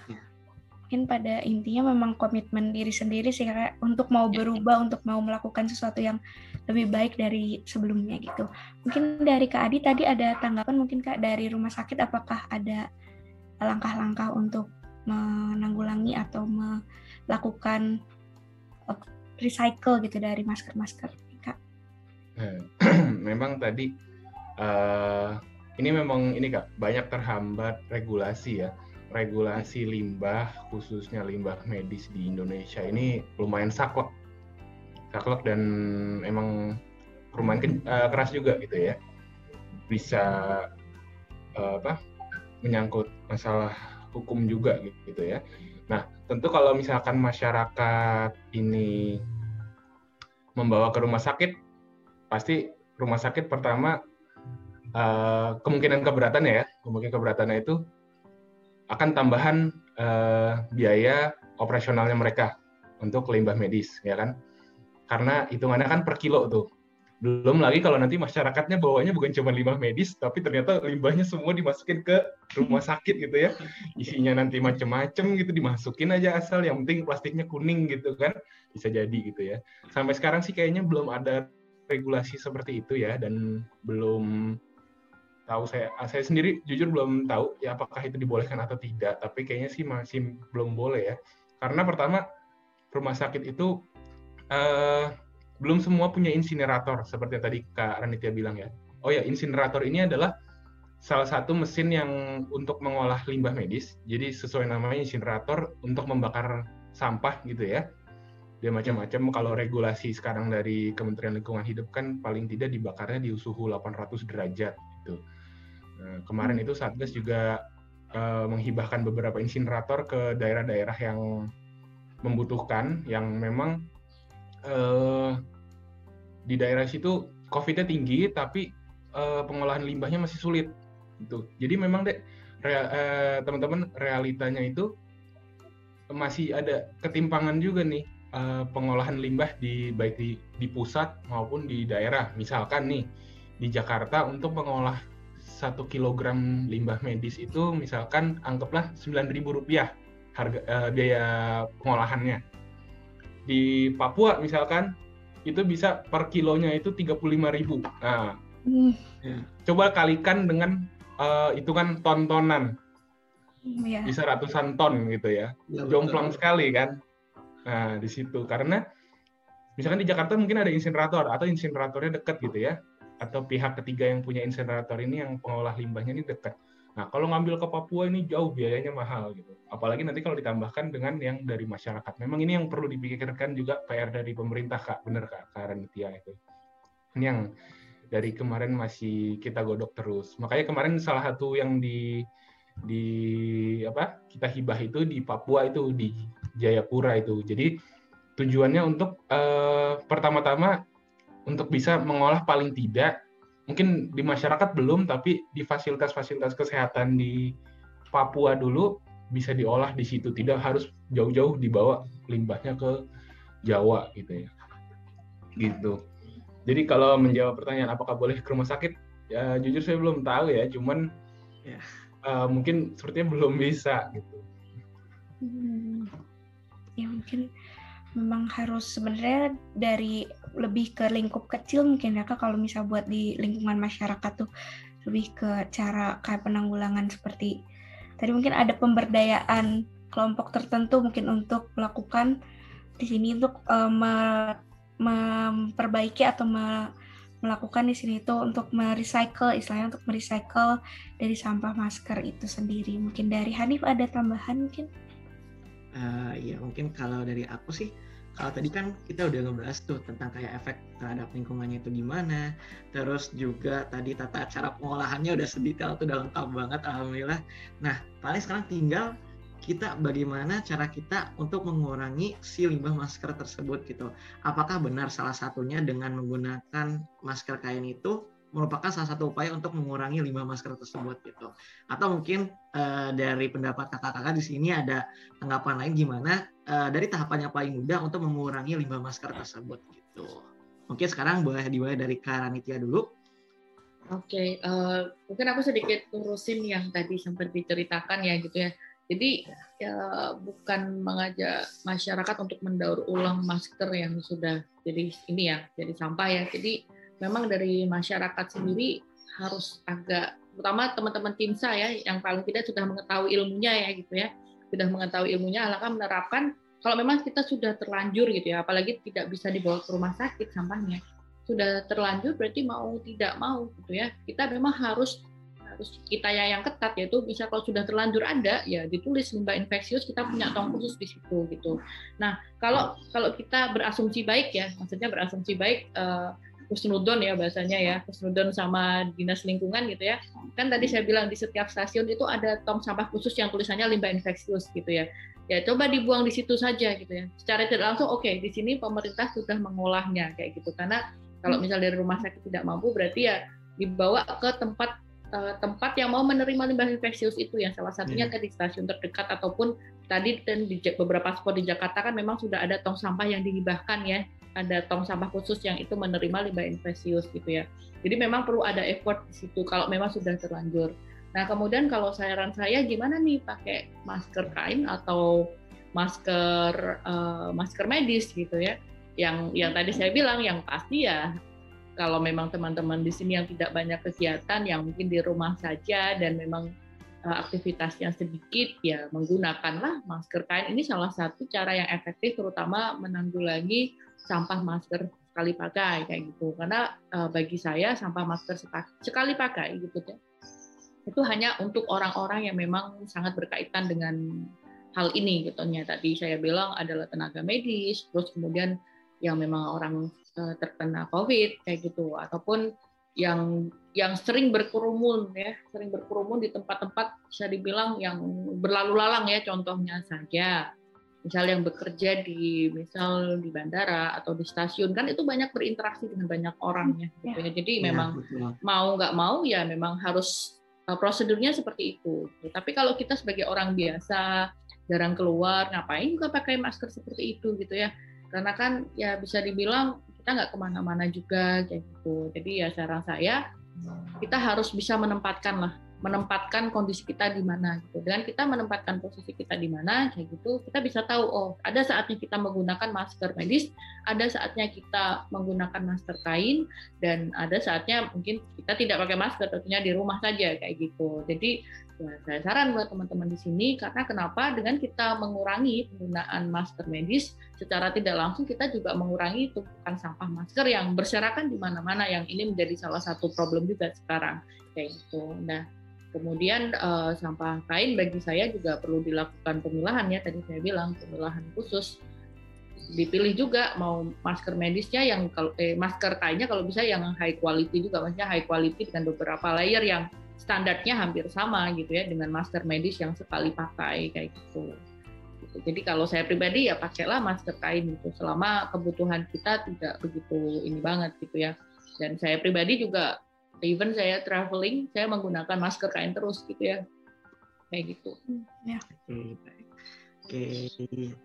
S2: mungkin pada intinya memang komitmen diri sendiri sih kayak untuk mau ya. berubah untuk mau melakukan sesuatu yang lebih baik dari sebelumnya gitu. Mungkin dari Kak Adi tadi ada tanggapan mungkin Kak dari rumah sakit apakah ada langkah-langkah untuk menanggulangi atau melakukan uh, recycle gitu dari masker-masker Kak?
S3: Memang tadi uh, ini memang ini Kak banyak terhambat regulasi ya regulasi limbah khususnya limbah medis di Indonesia ini lumayan saklek. Saklek dan emang lumayan uh, keras juga gitu ya. Bisa uh, apa menyangkut masalah hukum juga gitu ya. Nah tentu kalau misalkan masyarakat ini membawa ke rumah sakit pasti rumah sakit pertama uh, kemungkinan keberatan ya. Kemungkinan keberatannya itu akan tambahan uh, biaya operasionalnya mereka untuk limbah medis, ya kan? Karena hitungannya kan per kilo tuh. Belum lagi kalau nanti masyarakatnya bawanya bukan cuma limbah medis, tapi ternyata limbahnya semua dimasukin ke rumah sakit gitu ya. Isinya nanti macem-macem gitu, dimasukin aja asal, yang penting plastiknya kuning gitu kan. Bisa jadi gitu ya. Sampai sekarang sih kayaknya belum ada regulasi seperti itu ya, dan belum tahu saya ah, saya sendiri jujur belum tahu ya apakah itu dibolehkan atau tidak tapi kayaknya sih masih belum boleh ya. Karena pertama rumah sakit itu uh, belum semua punya insinerator seperti yang tadi Kak Ranitia bilang ya. Oh ya insinerator ini adalah salah satu mesin yang untuk mengolah limbah medis. Jadi sesuai namanya insinerator untuk membakar sampah gitu ya. Dia macam-macam kalau regulasi sekarang dari Kementerian Lingkungan Hidup kan paling tidak dibakarnya di suhu 800 derajat gitu. Nah, kemarin itu Satgas juga uh, menghibahkan beberapa insinerator ke daerah-daerah yang membutuhkan, yang memang uh, di daerah situ COVID-nya tinggi, tapi uh, pengolahan limbahnya masih sulit. Gitu. Jadi memang deh rea, uh, teman-teman realitanya itu masih ada ketimpangan juga nih uh, pengolahan limbah di baik di, di pusat maupun di daerah. Misalkan nih di Jakarta untuk mengolah satu kilogram limbah medis itu misalkan anggaplah sembilan ribu rupiah harga uh, biaya pengolahannya. Di Papua misalkan itu bisa per kilonya itu tiga puluh lima ribu. Nah, coba kalikan dengan uh, hitungan ton-tonan. Yeah. Bisa ratusan ton gitu ya. ya Jomplang sekali kan. Nah, di situ karena misalkan di Jakarta mungkin ada insinerator atau insineratornya dekat gitu ya atau pihak ketiga yang punya insinerator ini yang pengolah limbahnya ini dekat. Nah, kalau ngambil ke Papua ini jauh biayanya mahal gitu. Apalagi nanti kalau ditambahkan dengan yang dari masyarakat. Memang ini yang perlu dipikirkan juga PR dari pemerintah, Kak. Bener, Kak, Kak Ranitia itu. Ini yang dari kemarin masih kita godok terus. Makanya kemarin salah satu yang di di apa kita hibah itu di Papua itu di Jayapura itu. Jadi tujuannya untuk eh, pertama-tama untuk bisa mengolah paling tidak mungkin di masyarakat belum, tapi di fasilitas-fasilitas kesehatan di Papua dulu bisa diolah di situ, tidak harus jauh-jauh dibawa limbahnya ke Jawa gitu ya. Gitu. Jadi kalau menjawab pertanyaan apakah boleh ke rumah sakit, ya jujur saya belum tahu ya, cuman ya. uh, mungkin sepertinya belum bisa gitu.
S2: Hmm. Ya mungkin memang harus sebenarnya dari lebih ke lingkup kecil mungkin ya kak kalau misal buat di lingkungan masyarakat tuh. Lebih ke cara kayak penanggulangan seperti tadi mungkin ada pemberdayaan kelompok tertentu mungkin untuk melakukan di sini untuk uh, me, memperbaiki atau me, melakukan di sini itu untuk merecycle istilahnya untuk merecycle dari sampah masker itu sendiri. Mungkin dari Hanif ada tambahan mungkin?
S1: Uh, ya mungkin kalau dari aku sih kalau tadi kan kita udah ngebahas tuh tentang kayak efek terhadap lingkungannya itu gimana, terus juga tadi tata cara pengolahannya udah sedetail tuh udah lengkap banget alhamdulillah. Nah paling sekarang tinggal kita bagaimana cara kita untuk mengurangi si limbah masker tersebut gitu. Apakah benar salah satunya dengan menggunakan masker kain itu merupakan salah satu upaya untuk mengurangi limbah masker tersebut gitu. Atau mungkin uh, dari pendapat kakak-kakak di sini ada tanggapan lain gimana uh, dari tahapan yang paling mudah untuk mengurangi limbah masker tersebut gitu. Mungkin sekarang boleh dimulai dari Karanitia dulu.
S4: Oke, okay, uh, eh, mungkin aku sedikit urusin yang tadi sempat diceritakan ya gitu ya. Jadi ya bukan mengajak masyarakat untuk mendaur ulang masker yang sudah jadi ini ya, jadi sampah ya. Jadi memang dari masyarakat sendiri harus agak terutama teman-teman tim saya yang paling tidak sudah mengetahui ilmunya ya gitu ya sudah mengetahui ilmunya alangkah menerapkan kalau memang kita sudah terlanjur gitu ya apalagi tidak bisa dibawa ke rumah sakit sampahnya sudah terlanjur berarti mau tidak mau gitu ya kita memang harus harus kita ya yang ketat yaitu bisa kalau sudah terlanjur ada ya ditulis limbah infeksius kita punya tong khusus di situ gitu. Nah kalau kalau kita berasumsi baik ya maksudnya berasumsi baik uh, kusnudon ya bahasanya ya kusnudon sama dinas lingkungan gitu ya. Kan tadi saya bilang di setiap stasiun itu ada tong sampah khusus yang tulisannya limbah infeksius gitu ya. Ya coba dibuang di situ saja gitu ya. Secara tidak langsung oke okay, di sini pemerintah sudah mengolahnya kayak gitu. Karena kalau misal dari rumah sakit tidak mampu berarti ya dibawa ke tempat uh, tempat yang mau menerima limbah infeksius itu yang salah satunya yeah. tadi stasiun terdekat ataupun tadi dan di beberapa spot di Jakarta kan memang sudah ada tong sampah yang dihibahkan ya ada tong sampah khusus yang itu menerima limbah infeksius gitu ya. Jadi memang perlu ada effort di situ kalau memang sudah terlanjur. Nah kemudian kalau saran saya gimana nih pakai masker kain atau masker uh, masker medis gitu ya. Yang yang tadi saya bilang yang pasti ya kalau memang teman-teman di sini yang tidak banyak kegiatan yang mungkin di rumah saja dan memang uh, aktivitasnya sedikit ya menggunakanlah masker kain ini salah satu cara yang efektif terutama menanggulangi sampah masker sekali pakai kayak gitu. Karena uh, bagi saya sampah masker sekali pakai gitu ya itu hanya untuk orang-orang yang memang sangat berkaitan dengan hal ini gitu. Ya tadi saya bilang adalah tenaga medis terus kemudian yang memang orang uh, terkena covid kayak gitu. Ataupun yang yang sering berkerumun ya. Sering berkerumun di tempat-tempat bisa dibilang yang berlalu lalang ya contohnya saja misal yang bekerja di misal di bandara atau di stasiun kan itu banyak berinteraksi dengan banyak orang ya, gitu ya. jadi ya, memang betul. mau nggak mau ya memang harus uh, prosedurnya seperti itu tapi kalau kita sebagai orang biasa jarang keluar ngapain juga pakai masker seperti itu gitu ya karena kan ya bisa dibilang kita nggak ke mana-mana juga kayak gitu jadi ya saran saya kita harus bisa menempatkan lah menempatkan kondisi kita di mana gitu. Dengan kita menempatkan posisi kita di mana kayak gitu, kita bisa tahu oh, ada saatnya kita menggunakan masker medis, ada saatnya kita menggunakan masker kain dan ada saatnya mungkin kita tidak pakai masker tentunya di rumah saja kayak gitu. Jadi ya, saya saran buat teman-teman di sini karena kenapa dengan kita mengurangi penggunaan masker medis secara tidak langsung kita juga mengurangi tumpukan sampah masker yang berserakan di mana-mana yang ini menjadi salah satu problem juga sekarang kayak gitu. Nah, Kemudian uh, sampah kain bagi saya juga perlu dilakukan pemilahan ya tadi saya bilang pemilahan khusus. Dipilih juga mau masker medisnya yang kalau eh, masker kainnya kalau bisa yang high quality juga maksudnya high quality dengan beberapa layer yang standarnya hampir sama gitu ya dengan masker medis yang sekali pakai kayak gitu. gitu. Jadi kalau saya pribadi ya pakailah masker kain itu selama kebutuhan kita tidak begitu ini banget gitu ya. Dan saya pribadi juga even saya traveling saya menggunakan masker kain terus gitu ya. Kayak gitu.
S1: Ya. Oke baik oke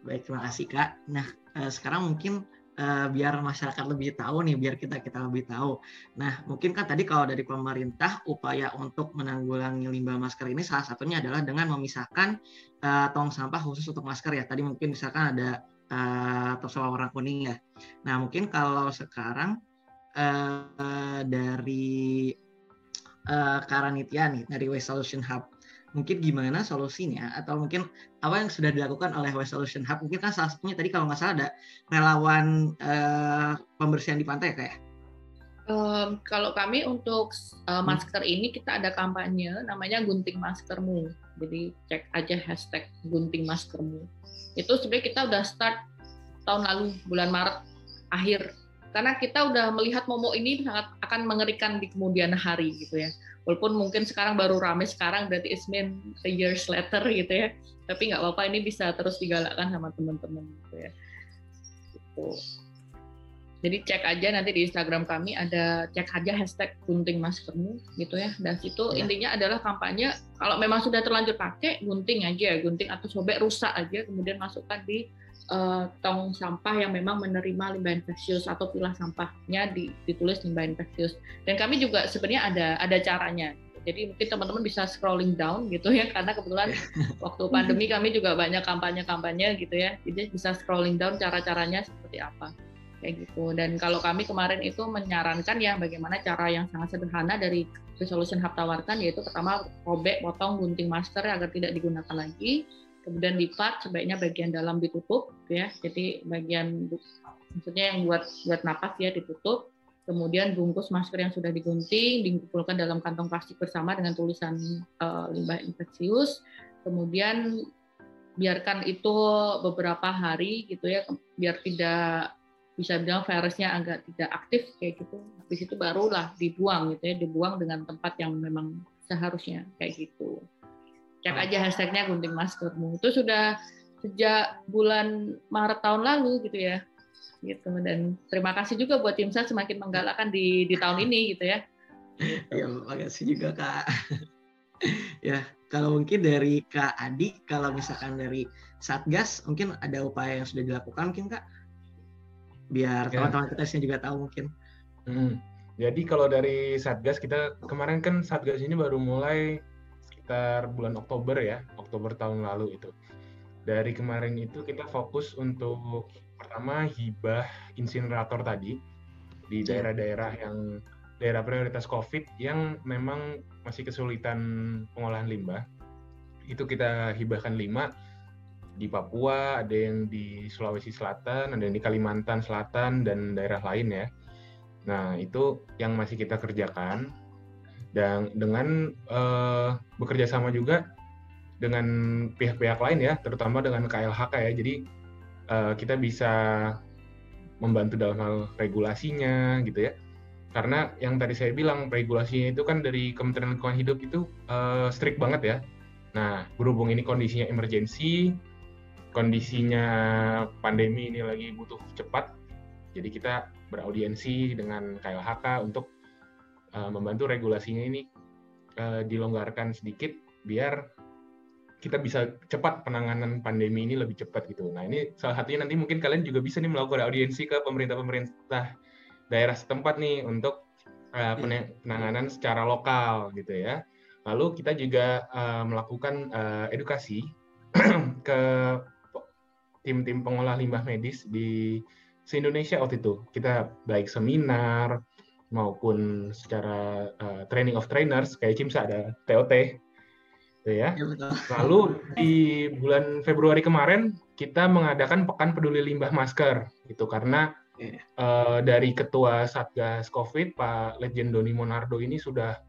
S1: baik terima kasih kak. Nah uh, sekarang mungkin uh, biar masyarakat lebih tahu nih biar kita kita lebih tahu. Nah mungkin kan tadi kalau dari pemerintah upaya untuk menanggulangi limbah masker ini salah satunya adalah dengan memisahkan uh, tong sampah khusus untuk masker ya. Tadi mungkin misalkan ada uh, tong sampah warna kuning ya. Nah mungkin kalau sekarang uh, dari uh, Karanitya nih dari Waste Solution Hub. Mungkin gimana solusinya atau mungkin apa yang sudah dilakukan oleh Waste Solution Hub? Mungkin kan salah satunya tadi kalau nggak salah ada relawan uh, pembersihan di pantai kayak.
S4: Um, kalau kami untuk uh, masker hmm. ini kita ada kampanye namanya gunting maskermu. Jadi cek aja hashtag gunting maskermu. Itu sebenarnya kita udah start tahun lalu bulan Maret akhir karena kita udah melihat momo ini sangat akan mengerikan di kemudian hari gitu ya walaupun mungkin sekarang baru rame sekarang berarti it's been a years later gitu ya tapi nggak apa-apa ini bisa terus digalakkan sama teman-teman gitu ya gitu. jadi cek aja nanti di Instagram kami ada cek aja hashtag gunting maskermu gitu ya dan situ ya. intinya adalah kampanye kalau memang sudah terlanjur pakai gunting aja gunting atau sobek rusak aja kemudian masukkan di uh, tong sampah yang memang menerima limbah infeksius atau pilah sampahnya ditulis limbah infeksius. Dan kami juga sebenarnya ada ada caranya. Jadi mungkin teman-teman bisa scrolling down gitu ya karena kebetulan waktu pandemi kami juga banyak kampanye-kampanye gitu ya. Jadi bisa scrolling down cara-caranya seperti apa kayak gitu. Dan kalau kami kemarin itu menyarankan ya bagaimana cara yang sangat sederhana dari Resolution Hub tawarkan yaitu pertama robek, potong, gunting masker agar tidak digunakan lagi kemudian lipat sebaiknya bagian dalam ditutup ya. Jadi bagian maksudnya yang buat buat napas ya ditutup. Kemudian bungkus masker yang sudah digunting dikumpulkan dalam kantong plastik bersama dengan tulisan uh, limbah infeksius. Kemudian biarkan itu beberapa hari gitu ya biar tidak bisa bilang virusnya agak tidak aktif kayak gitu. Habis itu barulah dibuang gitu ya dibuang dengan tempat yang memang seharusnya kayak gitu cek aja hashtagnya gunting maskermu itu sudah sejak bulan Maret tahun lalu gitu ya. Gitu. Dan terima kasih juga buat tim saya semakin menggalakkan di di tahun ini gitu ya.
S1: Ya terima kasih juga kak. Ya kalau mungkin dari kak Adi kalau misalkan dari satgas mungkin ada upaya yang sudah dilakukan mungkin kak? Biar ya. teman-teman kita sini juga tahu mungkin.
S3: Hmm. jadi kalau dari satgas kita kemarin kan satgas ini baru mulai sekitar bulan Oktober ya, Oktober tahun lalu itu. Dari kemarin itu kita fokus untuk pertama hibah insinerator tadi di iya. daerah-daerah yang daerah prioritas COVID yang memang masih kesulitan pengolahan limbah. Itu kita hibahkan lima di Papua, ada yang di Sulawesi Selatan, ada yang di Kalimantan Selatan dan daerah lain ya. Nah, itu yang masih kita kerjakan dan dengan uh, bekerja sama juga dengan pihak-pihak lain ya, terutama dengan KLHK ya. Jadi uh, kita bisa membantu dalam hal regulasinya gitu ya. Karena yang tadi saya bilang regulasinya itu kan dari Kementerian Lingkungan Hidup itu uh, strict banget ya. Nah, berhubung ini kondisinya emergensi, kondisinya pandemi ini lagi butuh cepat, jadi kita beraudiensi dengan KLHK untuk uh, membantu regulasinya ini uh, dilonggarkan sedikit biar kita bisa cepat penanganan pandemi ini lebih cepat gitu. Nah ini salah satunya nanti mungkin kalian juga bisa nih melakukan audiensi ke pemerintah-pemerintah daerah setempat nih untuk uh, penanganan secara lokal gitu ya. Lalu kita juga uh, melakukan uh, edukasi ke tim-tim pengolah limbah medis di se-Indonesia waktu itu. Kita baik seminar, maupun secara uh, training of trainers kayak Cimsa ada TOT gitu ya. ya Lalu di bulan Februari kemarin kita mengadakan pekan peduli limbah masker itu karena uh, dari ketua Satgas Covid Pak Legend Doni Monardo ini sudah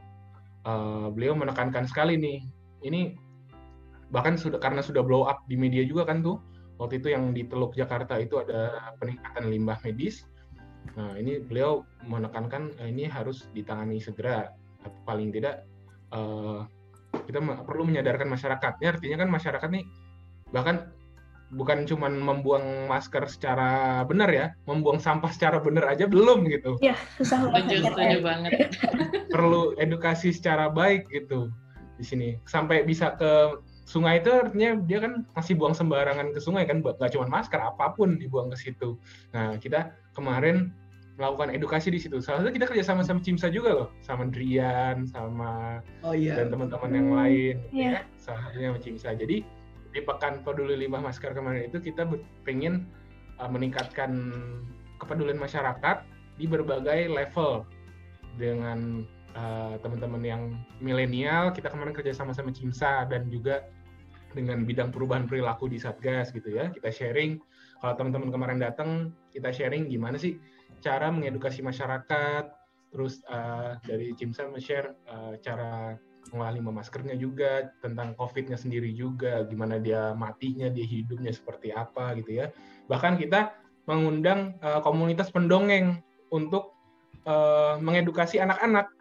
S3: uh, beliau menekankan sekali nih. Ini bahkan sudah karena sudah blow up di media juga kan tuh. Waktu itu yang di Teluk Jakarta itu ada peningkatan limbah medis nah ini beliau menekankan uh, ini harus ditangani segera atau paling tidak uh, kita perlu menyadarkan masyarakat ya artinya kan masyarakat nih bahkan bukan cuma membuang masker secara benar ya, membuang sampah secara benar aja belum gitu.
S2: Iya, susah banget.
S4: Setuju banget.
S3: Perlu edukasi secara baik gitu di sini. Sampai bisa ke sungai itu artinya dia kan masih buang sembarangan ke sungai kan, nggak cuma masker, apa pun dibuang ke situ. Nah, kita kemarin melakukan edukasi di situ. Salah satu kita kerja sama sama Cimsa juga loh, sama Drian, sama oh, iya. dan teman-teman yang lain. Yeah. ya. Salah satunya sama Cimsa. Jadi di pekan peduli limbah masker kemarin itu kita pengen uh, meningkatkan kepedulian masyarakat di berbagai level dengan uh, teman-teman yang milenial kita kemarin kerja sama sama Cimsa dan juga dengan bidang perubahan perilaku di Satgas gitu ya. Kita sharing kalau teman-teman kemarin datang kita sharing gimana sih cara mengedukasi masyarakat terus uh, dari Cimsa share uh, cara mengolah limbah maskernya juga tentang COVID-nya sendiri juga gimana dia matinya dia hidupnya seperti apa gitu ya. Bahkan kita mengundang uh, komunitas pendongeng untuk uh, mengedukasi anak-anak.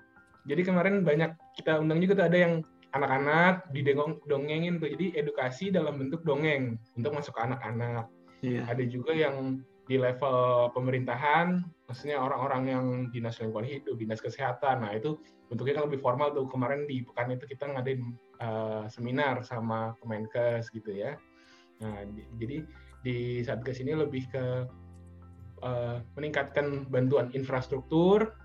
S3: Jadi kemarin banyak kita undang juga tuh ada yang anak-anak didongengin tuh jadi edukasi dalam bentuk dongeng untuk masuk ke anak-anak yeah. ada juga yang di level pemerintahan, maksudnya orang-orang yang dinas lingkungan hidup, dinas kesehatan, nah itu bentuknya kan lebih formal tuh. Kemarin di pekan itu kita ngadain uh, seminar sama Kemenkes gitu ya. Nah, di, jadi di Satgas ini lebih ke uh, meningkatkan bantuan infrastruktur,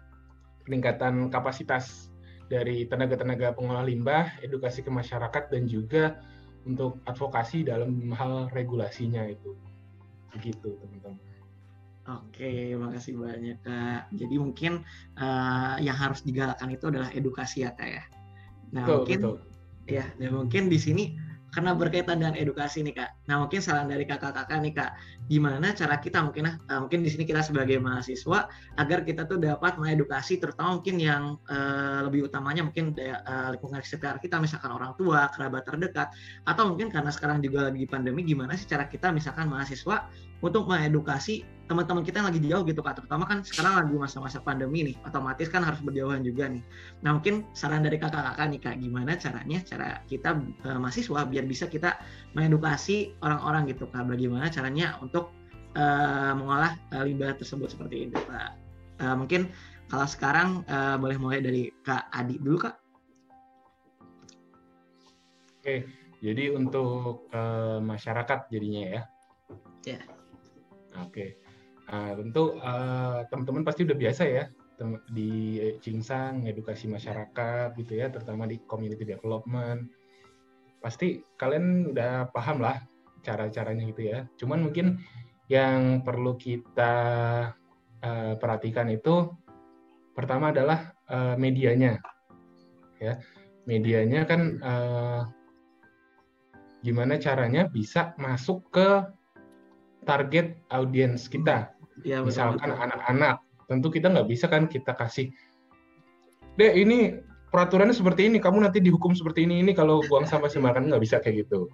S3: peningkatan kapasitas dari tenaga-tenaga pengolah limbah, edukasi ke masyarakat, dan juga untuk advokasi dalam hal regulasinya itu. Begitu, teman-teman.
S1: Oke, makasih banyak Kak. Jadi mungkin uh, yang harus digalakkan itu adalah edukasi ya Kak ya. Nah betul, mungkin betul. ya, dan mungkin di sini karena berkaitan dengan edukasi nih kak. Nah mungkin saran dari kakak-kakak nih kak, gimana cara kita mungkin uh, mungkin di sini kita sebagai mahasiswa agar kita tuh dapat mengedukasi terutama mungkin yang uh, lebih utamanya mungkin uh, lingkungan sekitar kita misalkan orang tua, kerabat terdekat, atau mungkin karena sekarang juga lagi pandemi gimana sih cara kita misalkan mahasiswa untuk mengedukasi teman-teman kita yang lagi jauh gitu kak. Terutama kan sekarang lagi masa-masa pandemi nih otomatis kan harus berjauhan juga nih. Nah mungkin saran dari kakak-kakak nih kak. Gimana caranya cara kita uh, mahasiswa biar bisa kita mengedukasi orang-orang gitu kak? Bagaimana caranya untuk uh, mengolah uh, limbah tersebut seperti itu kak? Uh, mungkin kalau sekarang uh, boleh mulai dari kak Adi dulu kak.
S3: Oke jadi untuk uh, masyarakat jadinya ya. Ya. Yeah. Oke, Nah, tentu uh, teman-teman pasti udah biasa ya di Cingsang edukasi masyarakat gitu ya, terutama di community development. Pasti kalian udah paham lah cara-caranya gitu ya. Cuman mungkin yang perlu kita uh, perhatikan itu pertama adalah uh, medianya. Ya, medianya kan uh, gimana caranya bisa masuk ke target audiens kita. Ya, misalkan anak-anak tentu kita nggak bisa kan kita kasih deh ini peraturannya seperti ini kamu nanti dihukum seperti ini ini kalau buang sampah sembarangan nggak bisa kayak gitu.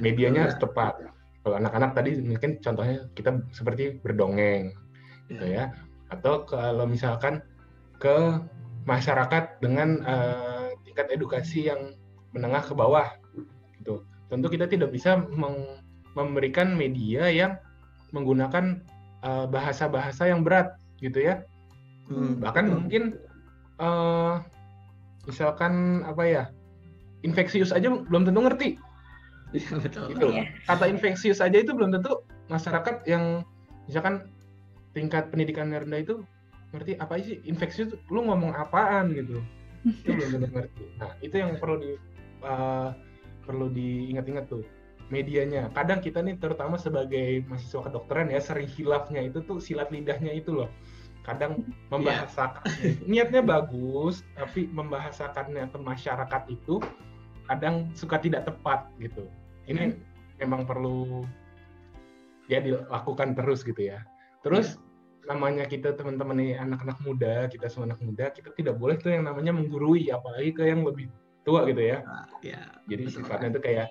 S3: Medianya harus tepat. Kalau anak-anak tadi mungkin contohnya kita seperti berdongeng gitu ya. Atau kalau misalkan ke masyarakat dengan uh, tingkat edukasi yang menengah ke bawah gitu. Tentu kita tidak bisa memberikan media yang menggunakan Eh, bahasa-bahasa uh, yang berat gitu ya. Hmm, Bahkan betul. mungkin uh, misalkan apa ya infeksius aja belum tentu ngerti. Iya betul. Gitu. Iya. Kata infeksius aja itu belum tentu masyarakat yang misalkan tingkat pendidikan rendah itu ngerti apa sih infeksius lu ngomong apaan gitu itu belum tentu ngerti nah itu yang perlu di uh, perlu diingat-ingat tuh medianya. Kadang kita nih terutama sebagai mahasiswa kedokteran ya sering hilafnya itu tuh silat lidahnya itu loh. Kadang iya. membahasakan yeah. niatnya bagus tapi membahasakannya ke masyarakat itu kadang suka tidak tepat gitu. Ini hmm. memang perlu ya dilakukan terus gitu ya. Terus namanya kita teman-teman nih anak-anak muda, kita semua anak muda, kita tidak boleh tuh yang namanya menggurui, apalagi ke yang lebih tua gitu ya. Nah, ya Jadi sifatnya itu kayak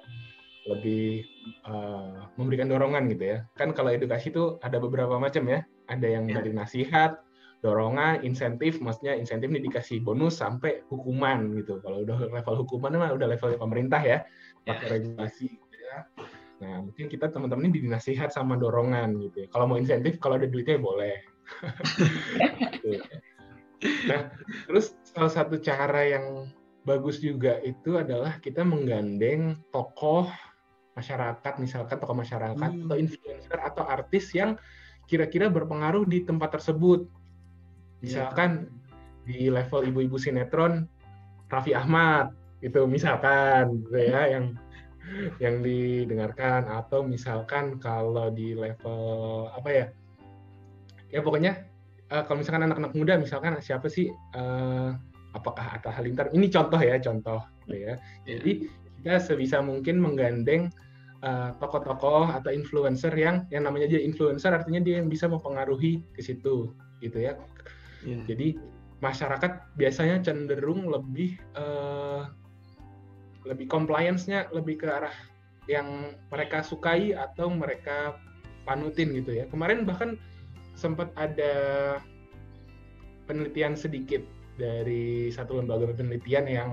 S3: lebih uh, memberikan dorongan gitu ya. Kan kalau edukasi itu ada beberapa macam ya. Ada yang ya. dari nasihat, dorongan, insentif, maksudnya insentif ini dikasih bonus sampai hukuman gitu. Kalau udah level hukuman mah udah level pemerintah ya, ya. pakai regulasi. Gitu ya. Nah, mungkin kita teman-teman ini dinasihat sama dorongan gitu ya. Kalau mau insentif, kalau ada duitnya boleh. gitu. Nah, terus salah satu cara yang bagus juga itu adalah kita menggandeng tokoh masyarakat, misalkan tokoh masyarakat hmm. atau influencer atau artis yang kira-kira berpengaruh di tempat tersebut. Misalkan ya. di level ibu-ibu sinetron Raffi Ahmad itu misalkan gitu ya yang yang didengarkan atau misalkan kalau di level apa ya ya pokoknya uh, kalau misalkan anak-anak muda misalkan siapa sih uh, apakah Atta Halilintar ini contoh ya contoh gitu ya iya. jadi kita sebisa mungkin menggandeng tokoh-tokoh atau influencer yang yang namanya dia influencer artinya dia yang bisa mempengaruhi ke situ gitu ya yeah. jadi masyarakat biasanya cenderung lebih uh, lebih compliance-nya lebih ke arah yang mereka sukai atau mereka panutin gitu ya. Kemarin bahkan sempat ada penelitian sedikit dari satu lembaga penelitian yang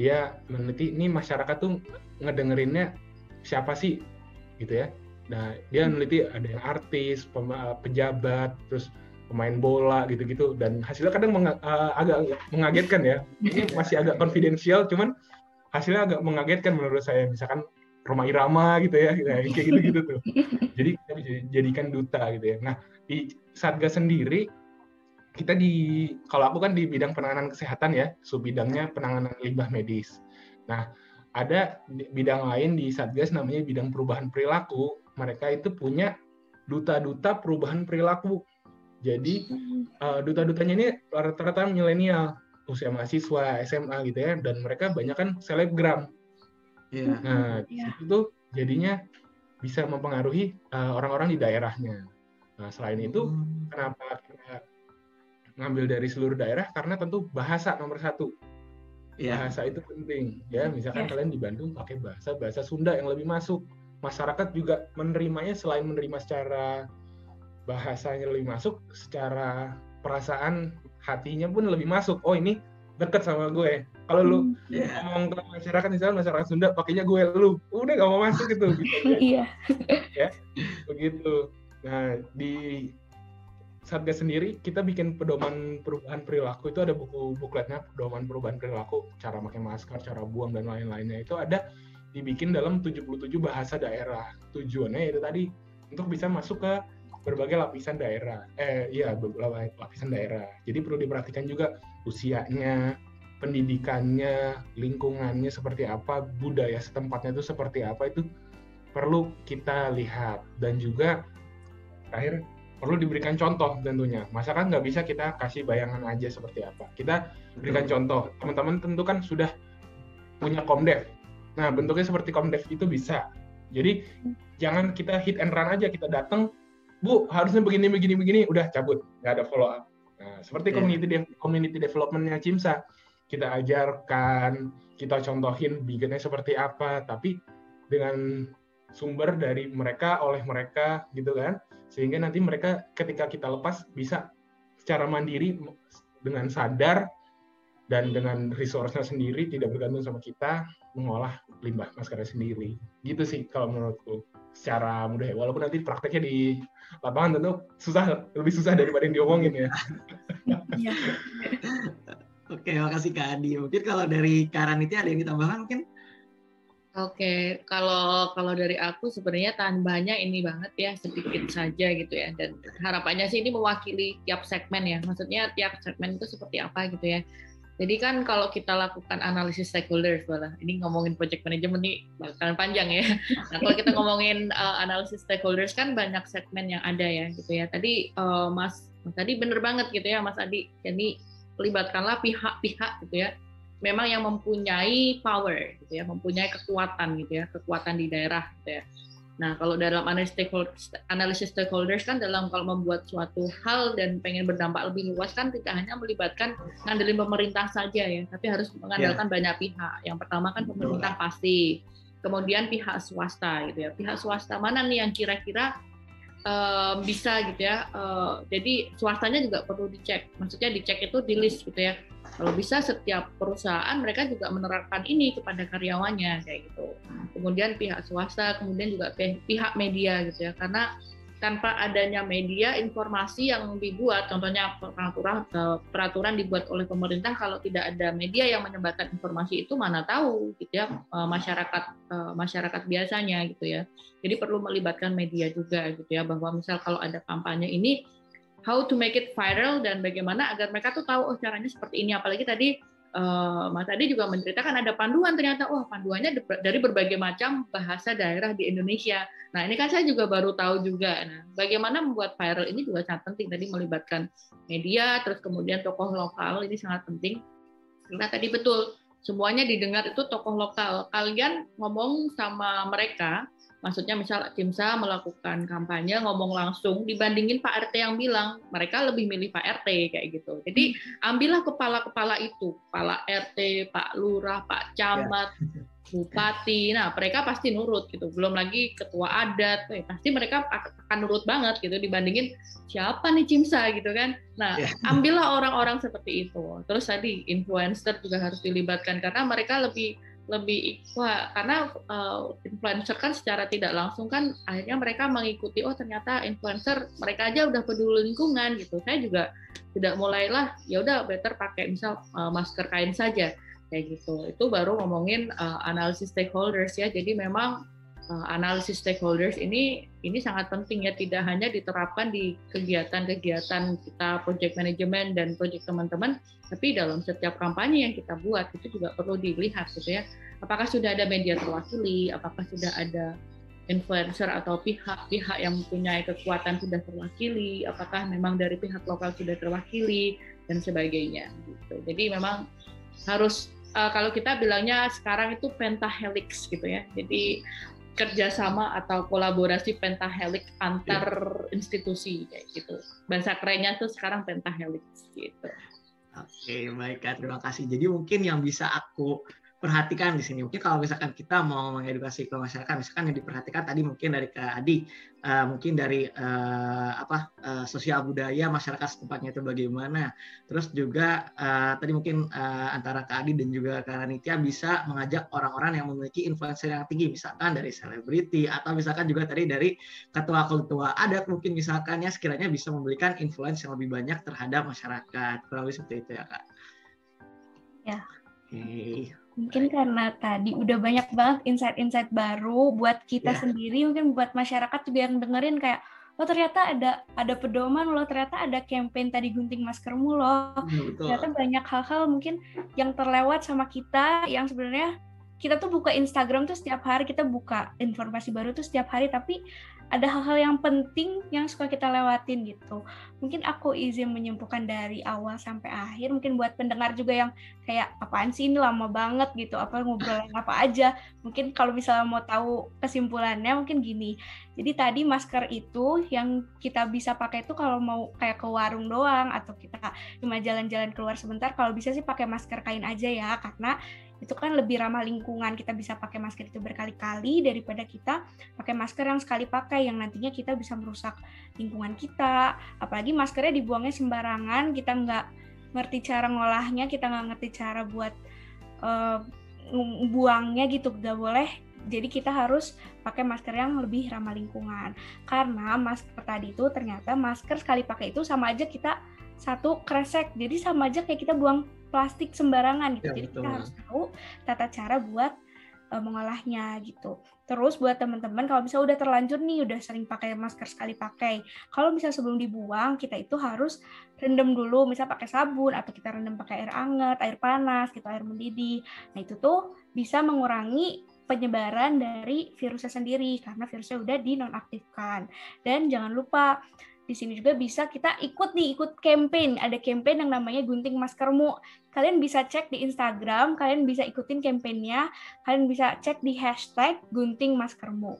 S3: dia meneliti ini masyarakat tuh ngedengerinnya siapa sih? Gitu ya. Nah, dia meneliti ada yang artis, pejabat, terus pemain bola gitu-gitu. Dan hasilnya kadang meng, uh, agak mengagetkan ya. Ini masih agak konfidensial cuman hasilnya agak mengagetkan menurut saya. Misalkan Roma Irama gitu ya kayak gitu gitu tuh. Jadi kita bisa jadikan duta gitu ya. Nah di Satgas sendiri kita di kalau aku kan di bidang penanganan kesehatan ya sub bidangnya penanganan limbah medis. Nah ada bidang lain di Satgas namanya bidang perubahan perilaku. Mereka itu punya duta-duta perubahan perilaku. Jadi uh, duta-dutanya ini rata-rata milenial usia mahasiswa SMA gitu ya. Dan mereka banyak kan selebgram. Yeah. nah yeah. itu jadinya bisa mempengaruhi uh, orang-orang di daerahnya. Nah selain itu hmm. kenapa kita ngambil dari seluruh daerah? Karena tentu bahasa nomor satu yeah. bahasa itu penting ya misalkan yeah. kalian di Bandung pakai bahasa bahasa Sunda yang lebih masuk masyarakat juga menerimanya selain menerima secara bahasanya lebih masuk secara perasaan hatinya pun lebih masuk oh ini deket sama gue kalau lu yeah. Hmm. ngomong ke masyarakat misalnya masyarakat Sunda pakainya gue lu udah gak mau masuk gitu gitu
S2: iya
S3: ya begitu nah di Satgas sendiri kita bikin pedoman perubahan perilaku itu ada buku bukletnya pedoman perubahan perilaku cara pakai masker cara buang dan lain-lainnya itu ada dibikin dalam 77 bahasa daerah tujuannya itu tadi untuk bisa masuk ke berbagai lapisan daerah. Eh iya, lapisan daerah. Jadi perlu diperhatikan juga usianya, pendidikannya, lingkungannya seperti apa, budaya setempatnya itu seperti apa itu perlu kita lihat dan juga terakhir perlu diberikan contoh tentunya. Masa kan nggak bisa kita kasih bayangan aja seperti apa. Kita berikan contoh. Teman-teman tentu kan sudah punya komdev. Nah bentuknya seperti komdev itu bisa. Jadi jangan kita hit and run aja. Kita datang Bu, harusnya begini, begini, begini, udah cabut, nggak ada follow up. Nah, seperti yeah. community de community developmentnya Cimsa, kita ajarkan, kita contohin bikinnya seperti apa, tapi dengan sumber dari mereka, oleh mereka, gitu kan, sehingga nanti mereka ketika kita lepas bisa secara mandiri dengan sadar dan dengan resource-nya sendiri tidak bergantung sama kita mengolah limbah maskernya sendiri. Gitu sih kalau menurutku secara mudah ya. Walaupun nanti prakteknya di lapangan tentu susah lebih susah daripada yang diomongin ya.
S1: Iya. Oke, makasih Kak Adi. Mungkin kalau dari Karaniti ada yang ditambahkan mungkin?
S4: Oke, kalau kalau dari aku sebenarnya tambahnya ini banget ya sedikit saja gitu ya dan harapannya sih ini mewakili tiap segmen ya. Maksudnya tiap segmen itu seperti apa gitu ya. Jadi kan kalau kita lakukan analisis stakeholders, malah ini ngomongin project management nih bakalan panjang ya. Nah kalau kita ngomongin uh, analisis stakeholders kan banyak segmen yang ada ya gitu ya. Tadi uh, Mas, tadi bener banget gitu ya Mas Adi. Jadi libatkanlah pihak-pihak gitu ya. Memang yang mempunyai power gitu ya, mempunyai kekuatan gitu ya, kekuatan di daerah gitu ya. Nah, kalau dalam analisis stakeholders, analisis stakeholders kan dalam kalau membuat suatu hal dan pengen berdampak lebih luas kan tidak hanya melibatkan ngandelin pemerintah saja ya, tapi harus mengandalkan yeah. banyak pihak. Yang pertama kan pemerintah pasti, kemudian pihak swasta gitu ya. Pihak swasta mana nih yang kira-kira um, bisa gitu ya. Uh, jadi swastanya juga perlu dicek. Maksudnya dicek itu di list gitu ya kalau bisa setiap perusahaan mereka juga menerapkan ini kepada karyawannya kayak gitu. Kemudian pihak swasta, kemudian juga pihak media gitu ya. Karena tanpa adanya media informasi yang dibuat contohnya peraturan eh, peraturan dibuat oleh pemerintah kalau tidak ada media yang menyebarkan informasi itu mana tahu gitu ya eh, masyarakat eh, masyarakat biasanya gitu ya jadi perlu melibatkan media juga gitu ya bahwa misal kalau ada kampanye ini how to make it viral dan bagaimana agar mereka tuh tahu oh caranya seperti ini apalagi tadi uh, Mas Adi juga menceritakan ada panduan ternyata wah oh, panduannya dari berbagai macam bahasa daerah di Indonesia. Nah ini kan saya juga baru tahu juga. Nah bagaimana membuat viral ini juga sangat penting tadi melibatkan media terus kemudian tokoh lokal ini sangat penting karena tadi betul semuanya didengar itu tokoh lokal. Kalian ngomong sama mereka Maksudnya misal Kimsa melakukan kampanye ngomong langsung dibandingin Pak RT yang bilang mereka lebih milih Pak RT kayak gitu. Jadi hmm. ambillah kepala-kepala itu, kepala RT, Pak Lurah, Pak Camat, ya. Bupati. Nah, mereka pasti nurut gitu. Belum lagi ketua adat, eh, pasti mereka akan nurut banget gitu dibandingin siapa nih Cimsa gitu kan. Nah, ya. ambillah orang-orang seperti itu. Terus tadi influencer juga harus dilibatkan karena mereka lebih lebih wah karena uh, influencer kan secara tidak langsung kan akhirnya mereka mengikuti oh ternyata influencer mereka aja udah peduli lingkungan gitu saya juga tidak mulailah ya udah better pakai misal uh, masker kain saja kayak gitu. Itu baru ngomongin uh, analisis stakeholders ya. Jadi memang uh, analisis stakeholders ini ini sangat penting ya. Tidak hanya diterapkan di kegiatan-kegiatan kita project management dan project teman-teman tapi dalam setiap kampanye yang kita buat itu juga perlu dilihat gitu ya. Apakah sudah ada media terwakili? Apakah sudah ada influencer atau pihak-pihak yang mempunyai kekuatan sudah terwakili? Apakah memang dari pihak lokal sudah terwakili? Dan sebagainya gitu. Jadi memang harus uh, kalau kita bilangnya sekarang itu pentahelix gitu ya. Jadi kerjasama atau kolaborasi pentahelix antar yeah. institusi kayak gitu. Bahasa kerennya tuh sekarang pentahelix gitu.
S1: Oke, baik Kak. Terima kasih. Jadi mungkin yang bisa aku perhatikan di sini. Mungkin kalau misalkan kita mau mengedukasi ke masyarakat, misalkan yang diperhatikan tadi mungkin dari Kak Adi, uh, mungkin dari uh, apa uh, sosial budaya masyarakat setempatnya itu bagaimana. Terus juga uh, tadi mungkin uh, antara Kak Adi dan juga Kak Ranitia bisa mengajak orang-orang yang memiliki influencer yang tinggi, misalkan dari selebriti atau misalkan juga tadi dari ketua-ketua adat mungkin misalkan ya sekiranya bisa memberikan influence yang lebih banyak terhadap masyarakat. Kurang lebih seperti itu ya Kak.
S2: Ya. Oke. Okay. Mungkin karena tadi udah banyak banget insight-insight baru buat kita yeah. sendiri, mungkin buat masyarakat juga yang dengerin kayak oh ternyata ada ada pedoman loh, ternyata ada campaign tadi gunting maskermu loh. Ya, betul. Ternyata banyak hal-hal mungkin yang terlewat sama kita yang sebenarnya kita tuh buka Instagram tuh setiap hari kita buka informasi baru tuh setiap hari tapi ada hal-hal yang penting yang suka kita lewatin gitu. Mungkin aku izin menyimpulkan dari awal sampai akhir. Mungkin buat pendengar juga yang kayak apaan sih ini lama banget gitu, apa ngobrol apa aja. Mungkin kalau misalnya mau tahu kesimpulannya mungkin gini. Jadi tadi masker itu yang kita bisa pakai itu kalau mau kayak ke warung doang atau kita cuma jalan-jalan keluar sebentar kalau bisa sih pakai masker kain aja ya karena itu kan lebih ramah lingkungan. Kita bisa pakai masker itu berkali-kali daripada kita pakai masker yang sekali pakai yang nantinya kita bisa merusak lingkungan kita. Apalagi maskernya dibuangnya sembarangan. Kita nggak ngerti cara ngolahnya kita nggak ngerti cara buat uh, buangnya gitu nggak boleh. Jadi kita harus pakai masker yang lebih ramah lingkungan. Karena masker tadi itu ternyata masker sekali pakai itu sama aja kita satu kresek. Jadi sama aja kayak kita buang plastik sembarangan gitu. Ya, Jadi betul. kita harus tahu tata cara buat uh, mengolahnya gitu. Terus buat teman-teman kalau bisa udah terlanjur nih udah sering pakai masker sekali pakai. Kalau bisa sebelum dibuang kita itu harus rendam dulu misal pakai sabun atau kita rendam pakai air hangat, air panas, gitu air mendidih. Nah, itu tuh bisa mengurangi penyebaran dari virusnya sendiri karena virusnya udah dinonaktifkan. Dan jangan lupa di sini juga bisa kita ikut nih ikut campaign. Ada campaign yang namanya gunting maskermu. Kalian bisa cek di Instagram kalian bisa ikutin campaignnya. Kalian bisa cek di hashtag gunting maskermu.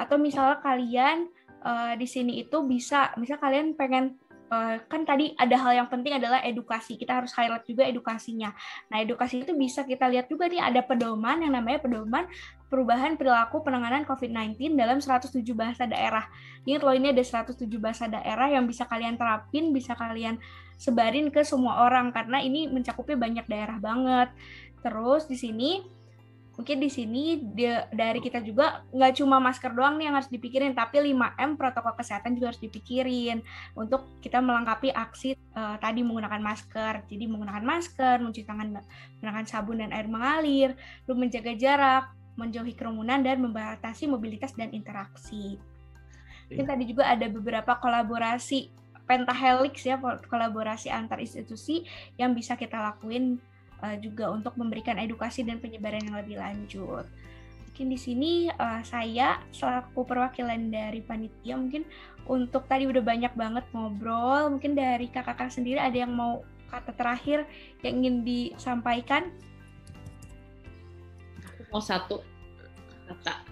S2: Atau misalnya kalian uh, di sini itu bisa misal kalian pengen uh, kan tadi ada hal yang penting adalah edukasi. Kita harus highlight juga edukasinya. Nah edukasi itu bisa kita lihat juga nih ada pedoman yang namanya pedoman perubahan perilaku penanganan COVID-19 dalam 107 bahasa daerah. Ingat loh ini ada 107 bahasa daerah yang bisa kalian terapin, bisa kalian sebarin ke semua orang karena ini mencakupnya banyak daerah banget. Terus di sini mungkin di sini dari kita juga nggak cuma masker doang nih yang harus dipikirin tapi 5M protokol kesehatan juga harus dipikirin untuk kita melengkapi aksi uh, tadi menggunakan masker jadi menggunakan masker mencuci tangan menggunakan sabun dan air mengalir lalu menjaga jarak menjauhi kerumunan dan membatasi mobilitas dan interaksi mungkin iya. tadi juga ada beberapa kolaborasi pentahelix ya kolaborasi antar institusi yang bisa kita lakuin uh, juga untuk memberikan edukasi dan penyebaran yang lebih lanjut. Mungkin di sini uh, saya selaku perwakilan dari panitia mungkin untuk tadi udah banyak banget ngobrol. Mungkin dari kakak-kakak sendiri ada yang mau kata terakhir yang ingin disampaikan?
S4: Mau satu kata.